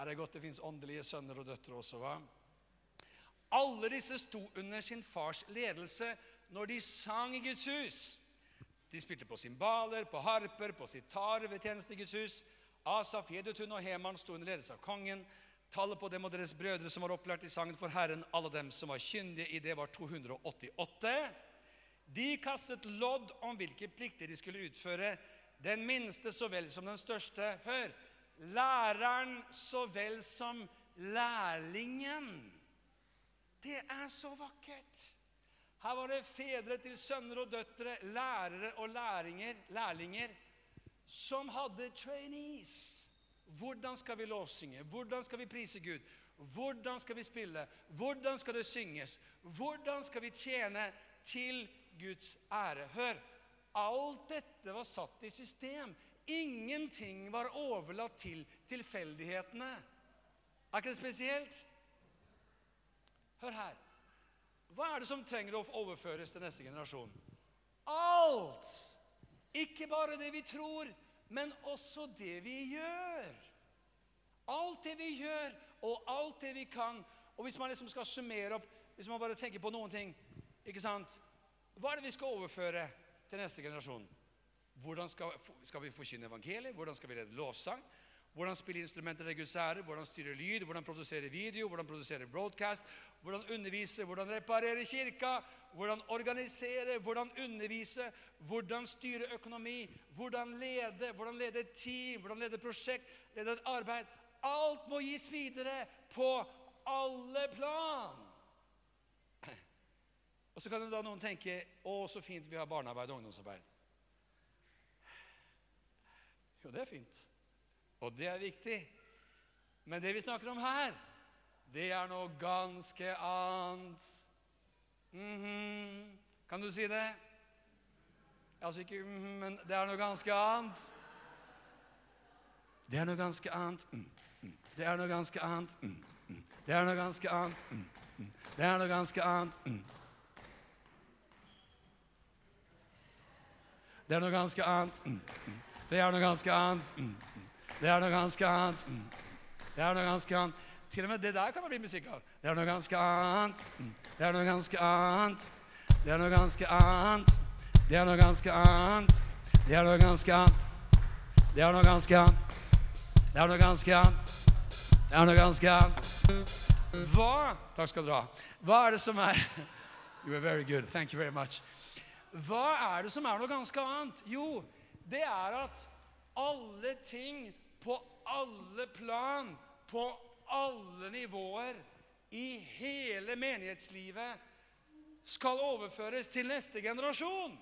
Er det godt det fins åndelige sønner og døtre også, hva? Alle disse sto under sin fars ledelse når de sang i Guds hus. De spilte på cymbaler, på harper, på sitarer ved tjeneste i Guds hus. Asaf, Jedutun og Heman sto under ledelse av kongen. Tallet på dem og deres brødre som var opplært i sangen for Herren, alle dem som var kyndige i det, var 288. De kastet lodd om hvilke plikter de skulle utføre, den minste så vel som den største. Hør! Læreren så vel som lærlingen. Det er så vakkert. Her var det fedre til sønner og døtre, lærere og læringer, lærlinger, som hadde trainees. Hvordan skal vi lovsynge? Hvordan skal vi prise Gud? Hvordan skal vi spille? Hvordan skal det synges? Hvordan skal vi tjene til Guds ære? Hør, alt dette var satt i system. Ingenting var overlatt til tilfeldighetene. Er ikke det spesielt? Hør her. Hva er det som trenger å overføres til neste generasjon? Alt! Ikke bare det vi tror, men også det vi gjør. Alt det vi gjør, og alt det vi kan. Og hvis man liksom skal summere opp, hvis man bare tenker på noen ting ikke sant? Hva er det vi skal overføre til neste generasjon? Hvordan skal, skal vi forkynne evangeliet? Hvordan skal vi lede lovsang? Hvordan spille instrumenter til Guds ære, hvordan styre lyd, hvordan produsere video, hvordan produsere broadcast, hvordan undervise, hvordan reparere kirka, hvordan organisere, hvordan undervise, hvordan styre økonomi, hvordan lede, hvordan lede team, hvordan lede prosjekt, lede et arbeid. Alt må gis videre på alle plan. Og så kan da noen tenke å, så fint vi har barnearbeid og ungdomsarbeid. Jo, det er fint. Og det er viktig. Men det vi snakker om her, det er noe ganske annet. Mhm. Kan du si det? Altså ikke mhm, men det er noe ganske annet. Det er noe ganske annet. Mm, mm. Det er noe ganske annet. Mm, mm. Det er noe ganske annet. Mm, mm. Det er noe ganske annet. Det er noe ganske annet. Mm, mm. Det er noe ganske annet. Mm, mm. Det er noe ganske annet. Mm. Det er noe ganske annet. Til og med det der kan man bli musikk av. Det er noe ganske annet. Mm. Det er noe ganske annet. Det er noe ganske annet. Det er noe ganske annet. Det er noe ganske annet. Det er noe ganske annet. Det er noe ganske annet. Det er noe ganske annet. Hva Takk skal dere ha. Hva er det som er You are very good. Thank you very much. Hva er det som er noe ganske annet? Jo, det er at alle ting på alle plan, på alle nivåer, i hele menighetslivet skal overføres til neste generasjon.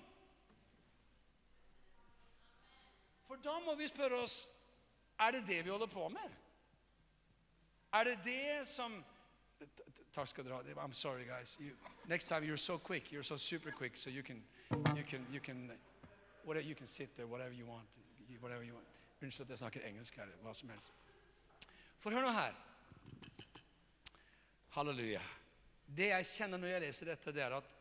For da må vi spørre oss er det det vi holder på med. Er det det som Takk skal dere ha. I'm sorry, guys. You, next time you're so quick. You're so super quick, so you can, you can, you can, whatever, you can sit there, whatever you want. Whatever you want. Unnskyld at jeg snakker engelsk her. Hva som helst. For hør nå her. Halleluja. Det jeg kjenner når jeg leser dette, det er at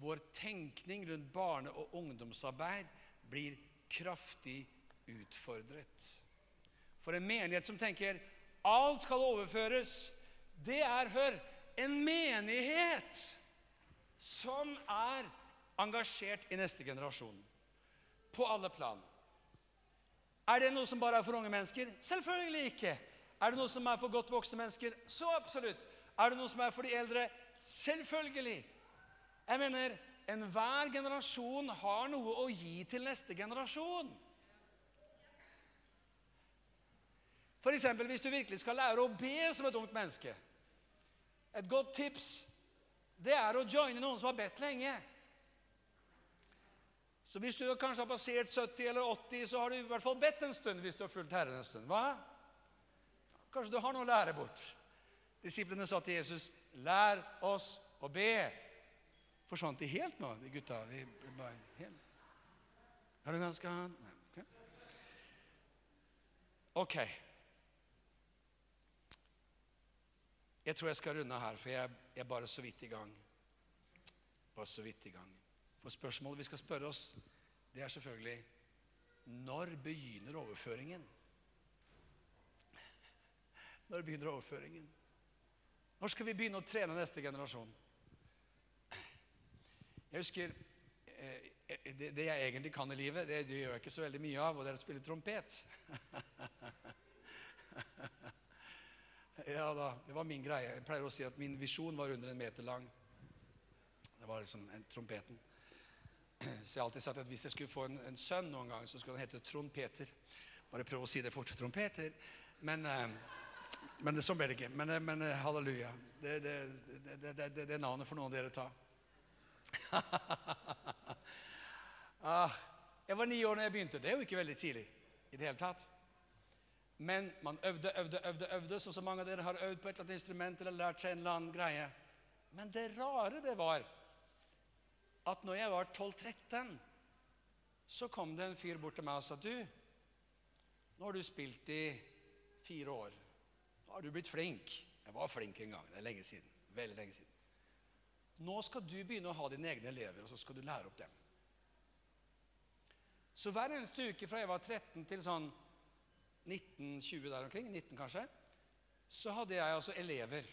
vår tenkning rundt barne- og ungdomsarbeid blir kraftig utfordret. For en menighet som tenker alt skal overføres, det er, hør, en menighet som er engasjert i neste generasjon. På alle plan. Er det noe som bare er for unge mennesker? Selvfølgelig ikke. Er det noe som er for godt voksne mennesker? Så absolutt. Er det noe som er for de eldre? Selvfølgelig. Jeg mener, enhver generasjon har noe å gi til neste generasjon. Eksempel, hvis du virkelig skal lære å be som et ungt menneske Et godt tips det er å joine noen som har bedt lenge. Så hvis du kanskje har passert 70 eller 80, så har du i hvert fall bedt en stund hvis du har fulgt Herren en stund. Hva? Kanskje du har noe å lære bort. Disiplene sa til Jesus, 'Lær oss å be'. Forsvant de helt nå, de gutta? De bare helt. Er du ganske Ok. okay. Jeg tror jeg skal runde her, for jeg er bare så vidt i gang. Bare så vidt i gang. For spørsmålet vi skal spørre oss, det er selvfølgelig Når begynner overføringen? Når begynner overføringen? Når skal vi begynne å trene neste generasjon? Jeg husker eh, det, jeg egentlig kan i livet, det, gjør jeg ikke så veldig mye av, og det er å spille trompet. Ja da, det var min greie. Jeg pleier å si at min visjon var under en meter lang. Det var liksom en, trompeten. Så jeg alltid sagt at hvis jeg skulle få en, en sønn noen gang, så skulle han hete Trond Peter. Bare prøv å si det fort. Trond Peter. Men, eh, men sånn ble det ikke. Men, eh, men eh, halleluja. Det, det, det, det, navnet for noen av dere ta. ah, jeg var ni år da jeg begynte. Det er jo ikke veldig tidlig i det hele tatt. Men man øvde, øvde, øvde, øvde, sånn så mange av dere har øvd på et eller annet instrument eller lært seg en eller annen greie. Men det rare det var at når jeg var 12-13, så kom det en fyr bort til meg og sa du, nå har du spilt i fire år. Nå har du blitt flink. Jeg var flink en gang. Det er lenge siden. Veldig lenge siden. Nå skal du begynne å ha dine egne elever, og så skal du lære opp dem. Så hver eneste uke fra jeg var 13 til sånn 19-20 der omkring, 19 kanskje, så hadde jeg altså elever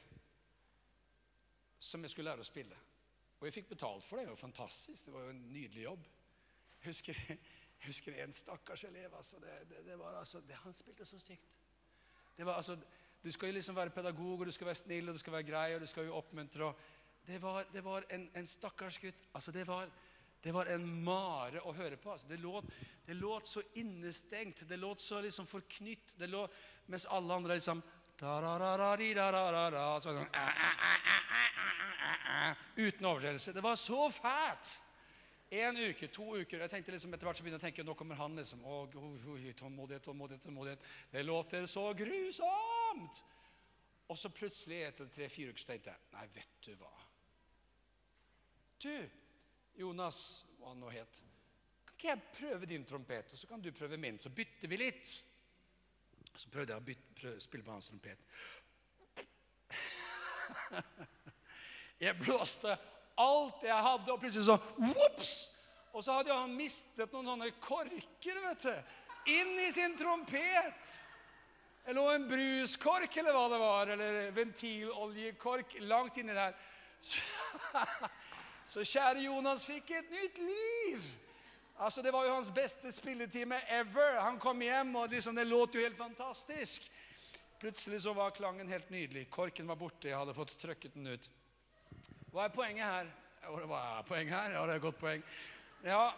som jeg skulle lære å spille. Og jeg fikk betalt for det. Det var fantastisk. Det var jo en nydelig jobb. Jeg husker, jeg husker en stakkars elev. Altså, det, det, det var, altså, han spilte så stygt. Det var, altså, du skal jo liksom være pedagog, og du skal være snill og du skal være grei og du skal jo oppmuntre. Og det var, det var en, en stakkars gutt. Altså, det var, det var en mare å høre på. Altså, det, låt, det, låt, så innestengt, det låt så liksom forknytt. Det lå, mens alle andre liksom sånn, Uten overdrevelse. Det var så fælt! En uke, to uker. Jeg tenkte liksom etter hvert så begynte jeg å tenke nå kommer han liksom. Å, tålmodighet, tålmodighet, tålmodighet. Det låter så grusomt! Og så plutselig etter tre-fire uker så tenkte jeg nei, vet du hva? Du, Jonas, hva han nå het, kan ikke jeg prøve din trompet, og så kan du prøve min, så bytter vi litt? Så prøvde jeg å bytte, prøve, spille på hans trompet. Jeg blåste alt jeg hadde, og plutselig sånn Vops! Og så hadde han mistet noen sånne korker, vet du. Inn i sin trompet. Lå en bruskork eller hva det var, eller ventiloljekork langt inni der. Så, så kjære Jonas fikk et nytt liv. Altså, Det var jo hans beste spilletime ever. Han kom hjem, og liksom, det låt jo helt fantastisk. Plutselig så var klangen helt nydelig. Korken var borte. Jeg hadde fått trøkket den ut. Hva er poenget her? Hva er poenget her? Ja, det er et godt poeng. Ja,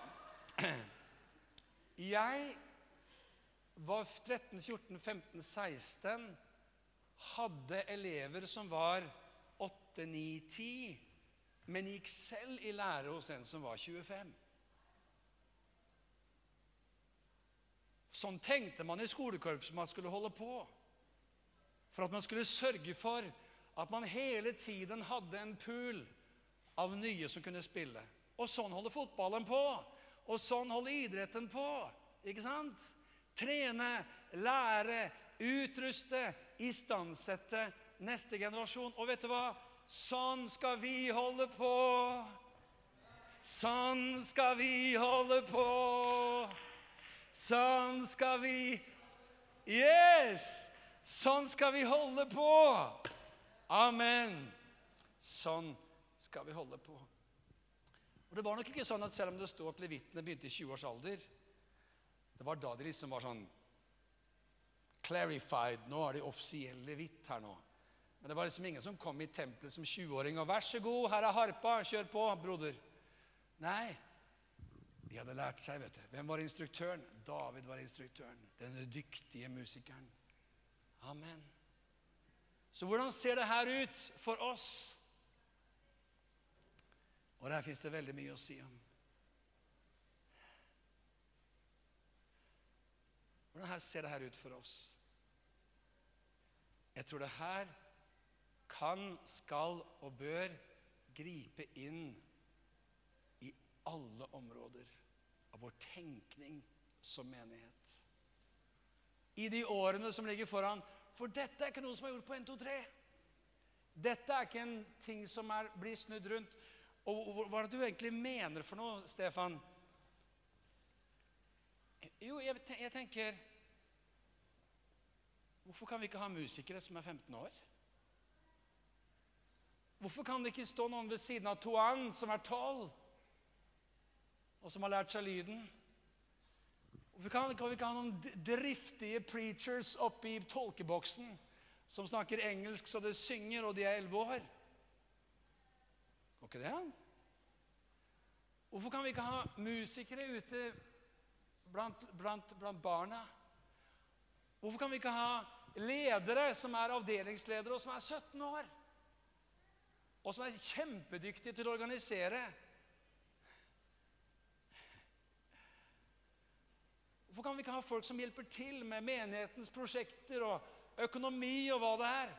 jeg var 13, 14, 15, 16 Hadde elever som var 8, 9, 10, men gikk selv i lære hos en som var 25. Sånn tenkte man i skolekorpset man skulle holde på. For at man skulle sørge for at man hele tiden hadde en pool av nye som kunne spille. Og sånn holder fotballen på. Og sånn holder idretten på. Ikke sant? Trene, lære, utruste, istandsette neste generasjon. Og vet du hva? Sånn skal vi holde på. Sånn skal vi holde på. Sånn skal vi Yes! Sånn skal vi holde på. Amen. Sånn skal vi holde på. Og Det var nok ikke sånn at selv om det stod at levitene begynte i 20 års alder Det var da de liksom var sånn clarified. Nå er de offisielle levitt her nå. Men det var liksom ingen som kom i tempelet som 20-åring og 'Vær så god, her er harpa. Kjør på, broder.' Nei. De hadde lært seg, vet du. Hvem var instruktøren? David var instruktøren. Den dyktige musikeren. Amen. Så hvordan ser det her ut for oss? Og der fins det veldig mye å si om. Hvordan ser det her ut for oss? Jeg tror det her kan, skal og bør gripe inn i alle områder av vår tenkning som menighet. I de årene som ligger foran. For dette er ikke noe som er gjort på 1, 2, 3. Dette er ikke en ting som er, blir snudd rundt. Og hva er det du egentlig mener for noe, Stefan? Jo, jeg, jeg tenker Hvorfor kan vi ikke ha musikere som er 15 år? Hvorfor kan det ikke stå noen ved siden av Toan som er 12, og som har lært seg lyden? Hvorfor kan, kan vi ikke ha noen driftige preachers oppe i tolkeboksen som snakker engelsk så det synger, og de er 11 år? Går ikke det? Hvorfor kan vi ikke ha musikere ute blant, blant, blant barna? Hvorfor kan vi ikke ha ledere som er avdelingsledere, og som er 17 år. Og som er kjempedyktige til å organisere. Hvorfor kan vi ikke ha folk som hjelper til med menighetens prosjekter og økonomi og hva det er?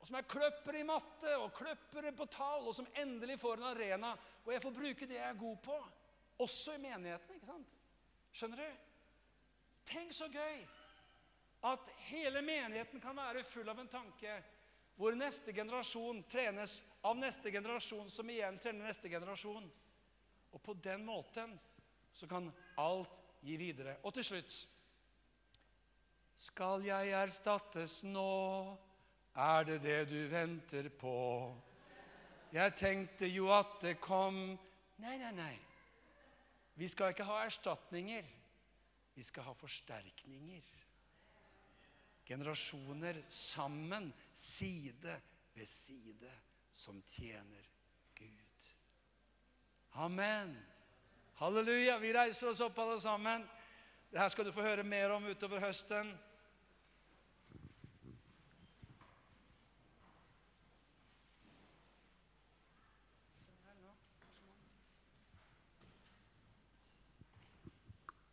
Og som er kløppere i matte og kløppere på tall, og som endelig får en arena hvor jeg får bruke det jeg er god på. Også i menigheten, ikke sant? Skjønner du? Tenk så gøy at hele menigheten kan være full av en tanke hvor neste generasjon trenes av neste generasjon, som igjen trener neste generasjon. Og på den måten så kan alt gi videre. Og til slutt Skal jeg erstattes nå? Er det det du venter på? Jeg tenkte jo at det kom Nei, nei, nei. Vi skal ikke ha erstatninger. Vi skal ha forsterkninger. Generasjoner sammen, side ved side, som tjener Gud. Amen. Halleluja. Vi reiser oss opp, alle sammen. Det her skal du få høre mer om utover høsten.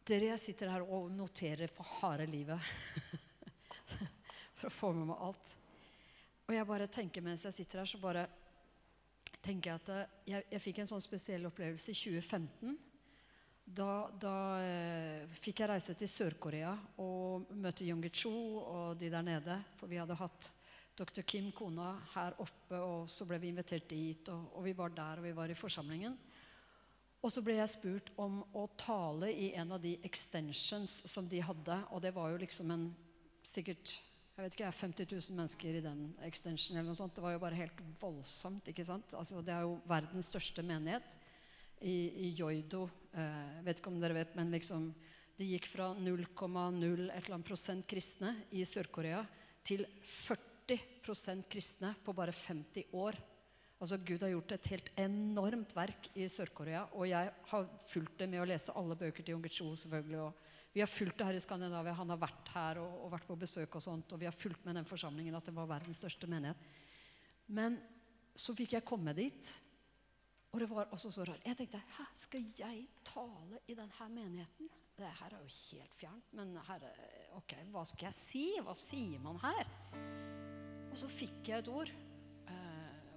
Dere, jeg sitter her og noterer for harde livet. for å få med meg alt. Og jeg bare tenker mens jeg sitter her, så bare tenker jeg at eh, jeg, jeg fikk en sånn spesiell opplevelse i 2015. Da, da eh, fikk jeg reise til Sør-Korea og møte Cho og de der nede. For vi hadde hatt dr. Kim, kona, her oppe, og så ble vi invitert dit. Og, og vi var der, og vi var i forsamlingen. Og så ble jeg spurt om å tale i en av de extensions som de hadde. Og det var jo liksom en sikkert jeg vet ikke, 50 000 mennesker i den extension. eller noe sånt. Det var jo bare helt voldsomt. ikke sant? Altså, det er jo verdens største menighet i, i Joido. Eh, vet ikke om dere vet, men liksom det gikk fra 0,0 prosent kristne i Sør-Korea til 40% kristne på bare 50 år. Altså Gud har gjort et helt enormt verk i Sør-Korea. Og jeg har fulgt det med å lese alle bøker til Junge Cho. selvfølgelig, og Vi har fulgt det her i Skandinavia. Han har vært her og, og, vært på besøk. Og sånt, og vi har fulgt med den forsamlingen at det var verdens største menighet. Men så fikk jeg komme dit, og det var også så rart. Jeg tenkte Hæ, skal jeg tale i denne menigheten? Det her er jo helt fjernt. Men herre, ok, hva skal jeg si? Hva sier man her? Og så fikk jeg et ord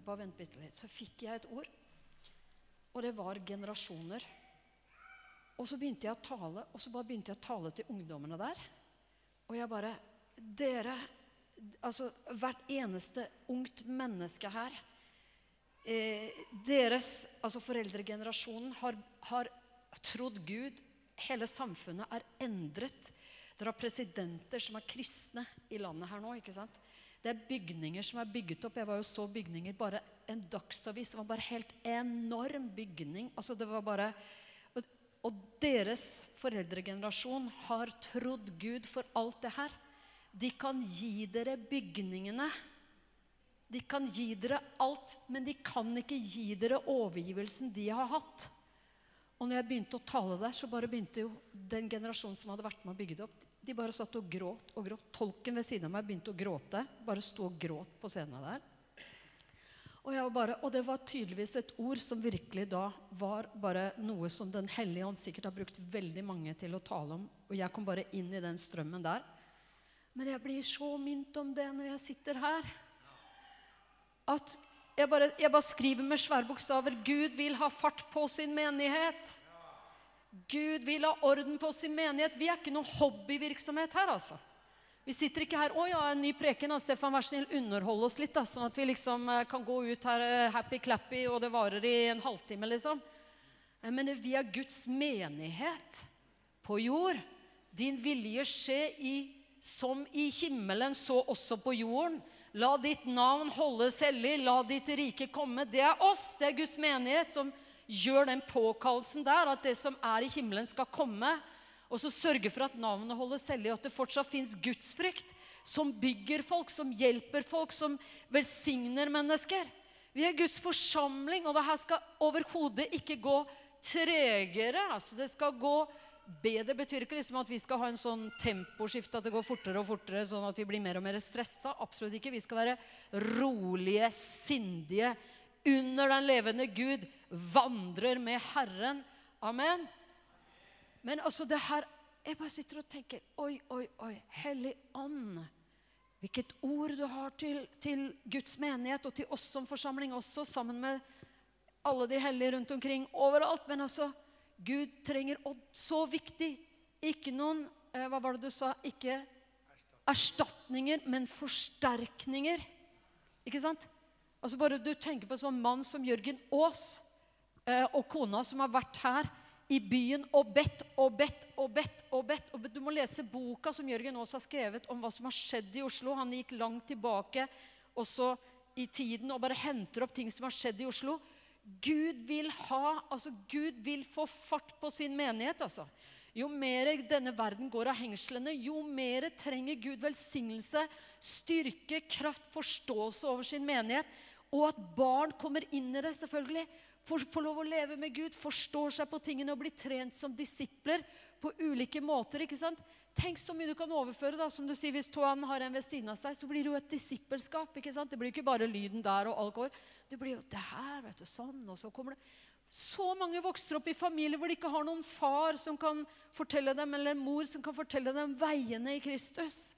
bare vent bitte litt. Så fikk jeg et ord, og det var generasjoner. Og så begynte jeg å tale, og så bare begynte jeg å tale til ungdommene der. Og jeg bare Dere, altså hvert eneste ungt menneske her eh, Deres, altså foreldregenerasjonen, har, har trodd Gud. Hele samfunnet er endret. Dere har presidenter som er kristne i landet her nå. ikke sant? Det er bygninger som er bygget opp. Jeg var jo så bygninger. Bare en dagsavis. Det var bare helt enorm bygning. Altså det var bare... Og, og deres foreldregenerasjon har trodd Gud for alt det her. De kan gi dere bygningene. De kan gi dere alt, men de kan ikke gi dere overgivelsen de har hatt. Og når jeg begynte å tale der, så bare begynte jo den generasjonen som hadde vært med å bygge det opp, de bare satt og gråt og gråt. Tolken ved siden av meg begynte å gråte. Bare sto og gråt på scenen der. Og, bare, og, det var tydeligvis et ord som virkelig da var bare noe som Den hellige ånd sikkert har brukt veldig mange til å tale om. Og jeg kom bare inn i den strømmen der. Men jeg blir så minnet om det når jeg sitter her. At jeg bare, jeg bare skriver med svære bokstaver Gud vil ha fart på sin menighet. Gud vil ha orden på sin menighet. Vi er ikke noe hobbyvirksomhet her, altså. Vi sitter ikke her 'Å ja, en ny preken. av Stefan, vær snill, underhold oss litt.' Da, sånn at vi liksom eh, kan gå ut her eh, happy-clappy, og det varer i en halvtime, liksom. Jeg mener, vi er Guds menighet på jord. Din vilje skje i, som i himmelen, så også på jorden. La ditt navn holdes hellig, la ditt rike komme. Det er oss, det er Guds menighet som gjør den påkallelsen der, at det som er i himmelen, skal komme. Og så sørge for at navnet holdes hellig, og at det fortsatt fins gudsfrykt. Som bygger folk, som hjelper folk, som velsigner mennesker. Vi er Guds forsamling, og det her skal overhodet ikke gå tregere. Altså det skal gå bedre. betyr ikke liksom at vi skal ha en sånn temposkift, at det går fortere og fortere, sånn at vi blir mer og mer stressa. Absolutt ikke. Vi skal være rolige, sindige, under den levende Gud, vandrer med Herren. Amen. Men altså det her Jeg bare sitter og tenker Oi, oi, oi. Hellig ånd. Hvilket ord du har til, til, Guds menighet og til oss som forsamling også, sammen med alle de hellige rundt omkring overalt. Men altså, Gud trenger Og så viktig ikke noen eh, Hva var det du sa? Ikke erstatninger, men forsterkninger. Ikke sant? Altså bare Du tenker på en sånn mann som Jørgen Aas eh, og kona som har vært her i byen og bedt og bedt og bedt. og bedt. Og Du må lese boka som Jørgen Aas har skrevet om hva som har skjedd i Oslo. Han gikk langt tilbake også i tiden og bare henter opp ting som har skjedd i Oslo. Gud vil ha, altså Gud vil få fart på sin menighet. altså. Jo mer denne verden går av hengslene, jo mer trenger Gud velsignelse, styrke, kraft, forståelse over sin menighet. Og at barn kommer inn i det, selvfølgelig. Får, får lov å leve med Gud, forstår seg på tingene og blir trent som disipler på ulike måter. ikke sant? Tenk så mye du kan overføre. da, som du sier, Hvis Toan har en ved siden av seg, så blir det jo et disippelskap. ikke sant? Det blir ikke bare lyden der og går. Det blir jo det her, vet du, sånn, og så kommer det Så mange vokser opp i familier hvor de ikke har noen far som kan fortelle dem, eller en mor som kan fortelle dem veiene i Kristus.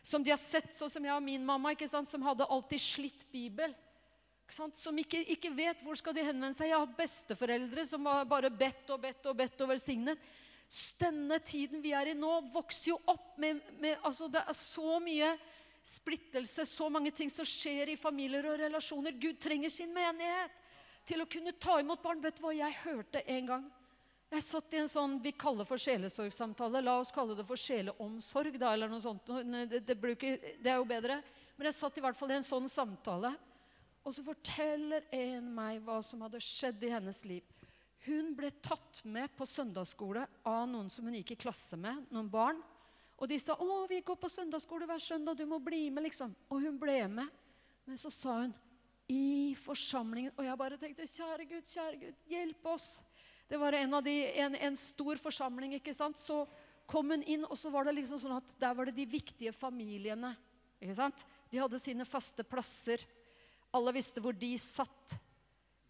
Som de har sett, sånn som jeg og min mamma, ikke sant? som hadde alltid slitt Bibel. ikke sant? som ikke, ikke vet hvor skal de henvende seg. Jeg har hatt besteforeldre som har bare bedt og bedt og bedt og velsignet. Denne tiden vi er i nå, vokser jo opp med, med altså Det er så mye splittelse, så mange ting som skjer i familier og relasjoner. Gud trenger sin menighet til å kunne ta imot barn. Vet du hva jeg hørte en gang? Jeg satt i en sånn vi kaller for sjelesorgsamtale. La oss kalle det for sjeleomsorg, da, eller noe sånt. Det, det, bruker, det er jo bedre. Men jeg satt i hvert fall i en sånn samtale. Og så forteller en meg hva som hadde skjedd i hennes liv. Hun ble tatt med på søndagsskole av noen som hun gikk i klasse med, noen barn. Og de sa 'Å, vi går på søndagsskole hver søndag, du må bli med', liksom. Og hun ble med. Men så sa hun i forsamlingen Og jeg bare tenkte 'Kjære Gud, kjære Gud, hjelp oss'. Det var en, de, en, en stor forsamling, ikke sant. Så kom hun inn, og så var det liksom sånn at der var det de viktige familiene. ikke sant? De hadde sine faste plasser. Alle visste hvor de satt.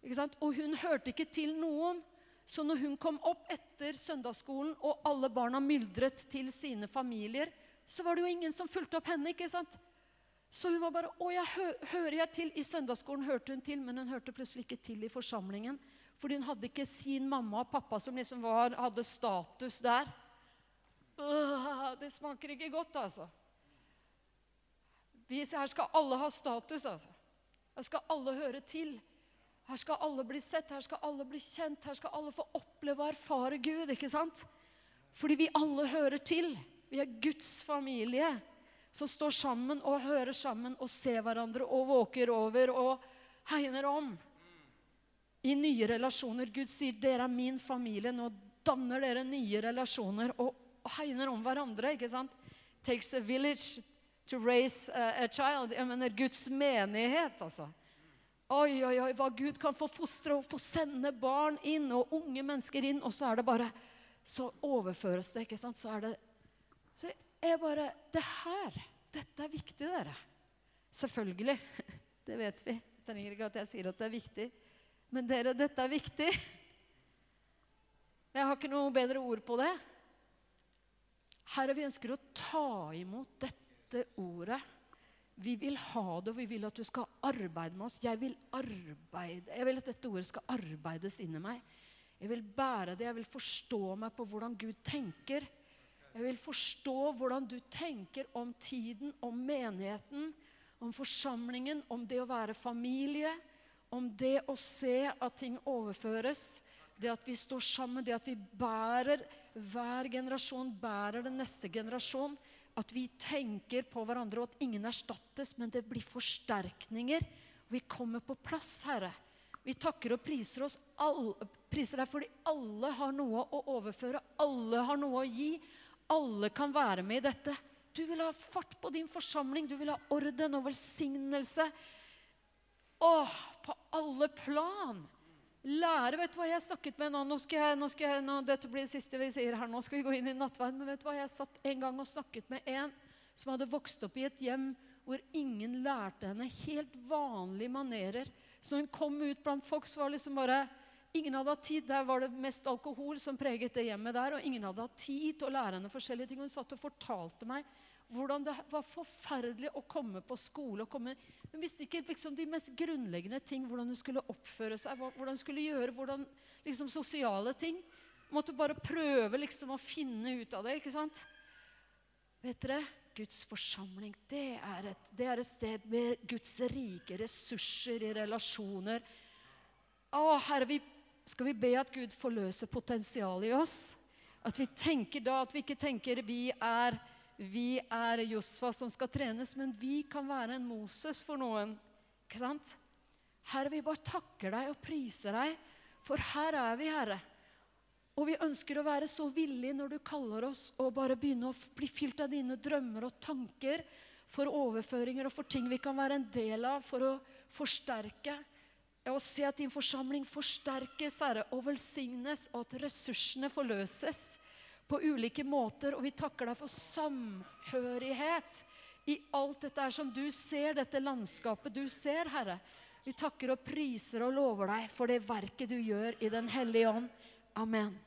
Og hun hørte ikke til noen. Så når hun kom opp etter søndagsskolen, og alle barna myldret til sine familier, så var det jo ingen som fulgte opp henne. ikke sant? Så hun var bare 'Å, jeg hø hører jeg til?' I søndagsskolen hørte hun til, men hun hørte plutselig ikke til i forsamlingen. Fordi hun hadde ikke sin mamma og pappa som liksom var, hadde status der. Øh, det smaker ikke godt, altså. Vi, her skal alle ha status, altså. Her skal alle høre til. Her skal alle bli sett, her skal alle bli kjent, her skal alle få oppleve og erfare Gud. ikke sant? Fordi vi alle hører til. Vi er Guds familie som står sammen og hører sammen og ser hverandre og våker over og hegner om i nye relasjoner. Gud sier 'dere er min familie'. Nå danner dere nye relasjoner og, hegner om hverandre. ikke sant? Takes a village to raise a child. Jeg mener Guds menighet, altså. Oi, oi, oi, hva Gud kan få fostre og få sende barn inn og unge mennesker inn, og så er det bare Så overføres det, ikke sant? Så er det Så jeg bare Det her, dette er viktig, dere. Selvfølgelig. Det vet vi. Jeg trenger ikke at jeg sier at det er viktig. Men dere, dette er viktig. Jeg har ikke noe bedre ord på det. Herre, vi ønsker å ta imot dette ordet. Vi vil ha det, og vi vil at du skal arbeide med oss. Jeg vil arbeide. Jeg vil at dette ordet skal arbeides inni meg. Jeg vil bære det. Jeg vil forstå meg på hvordan Gud tenker. Jeg vil forstå hvordan du tenker om tiden, om menigheten, om forsamlingen, om det å være familie om det å se at ting overføres, det at vi står sammen, det at vi bærer hver generasjon, bærer den neste generasjon. At vi tenker på hverandre, og at ingen erstattes, men det blir forsterkninger. Vi kommer på plass, Herre. Vi takker og priser, oss alle, priser deg fordi alle har noe å overføre. Alle har noe å gi. Alle kan være med i dette. Du vil ha fart på din forsamling. Du vil ha orden og velsignelse. Åh, på alle plan. Lære Vet du hva jeg snakket med nå? Nå skal jeg, nå skal jeg, nå, dette blir det siste vi sier her. Nå skal vi gå inn i nattverden. Men vet du hva? Jeg satt en gang og snakket med en som hadde vokst opp i et hjem hvor ingen lærte henne helt vanlige manerer. Så hun kom ut blant folk, så var liksom bare Ingen hadde hatt tid. Der var det mest alkohol som preget det hjemmet der. Og ingen hadde hatt tid til å lære henne forskjellige ting. Hun satt og fortalte meg hvordan det var forferdelig å komme på skole. komme hun visste ikke liksom, de mest grunnleggende ting. Hvordan hun skulle oppføre seg, hvordan hun skulle gjøre hvordan, liksom, sosiale ting. Måtte bare prøve liksom, å finne ut av det. ikke sant? Vet dere, Guds forsamling, det er, et, det er et sted med Guds rike ressurser i relasjoner. Å, Herre, vi, skal vi be at Gud forløser potensialet i oss? At vi tenker da, at vi ikke tenker vi er vi er Josfa som skal trenes, men vi kan være en Moses for noen. Ikke sant? Herre, vi bare takker deg og priser deg, for her er vi, Herre. Og vi ønsker å være så villige når du kaller oss, og bare begynne å bli fylt av dine drømmer og tanker for overføringer og for ting vi kan være en del av for å forsterke. Og se at din forsamling forsterkes, Herre, og velsignes, og at ressursene forløses på ulike måter, og vi takker deg for samhørighet i alt dette her som du ser, dette landskapet du ser, Herre. Vi takker og priser og lover deg for det verket du gjør i Den hellige ånd. Amen.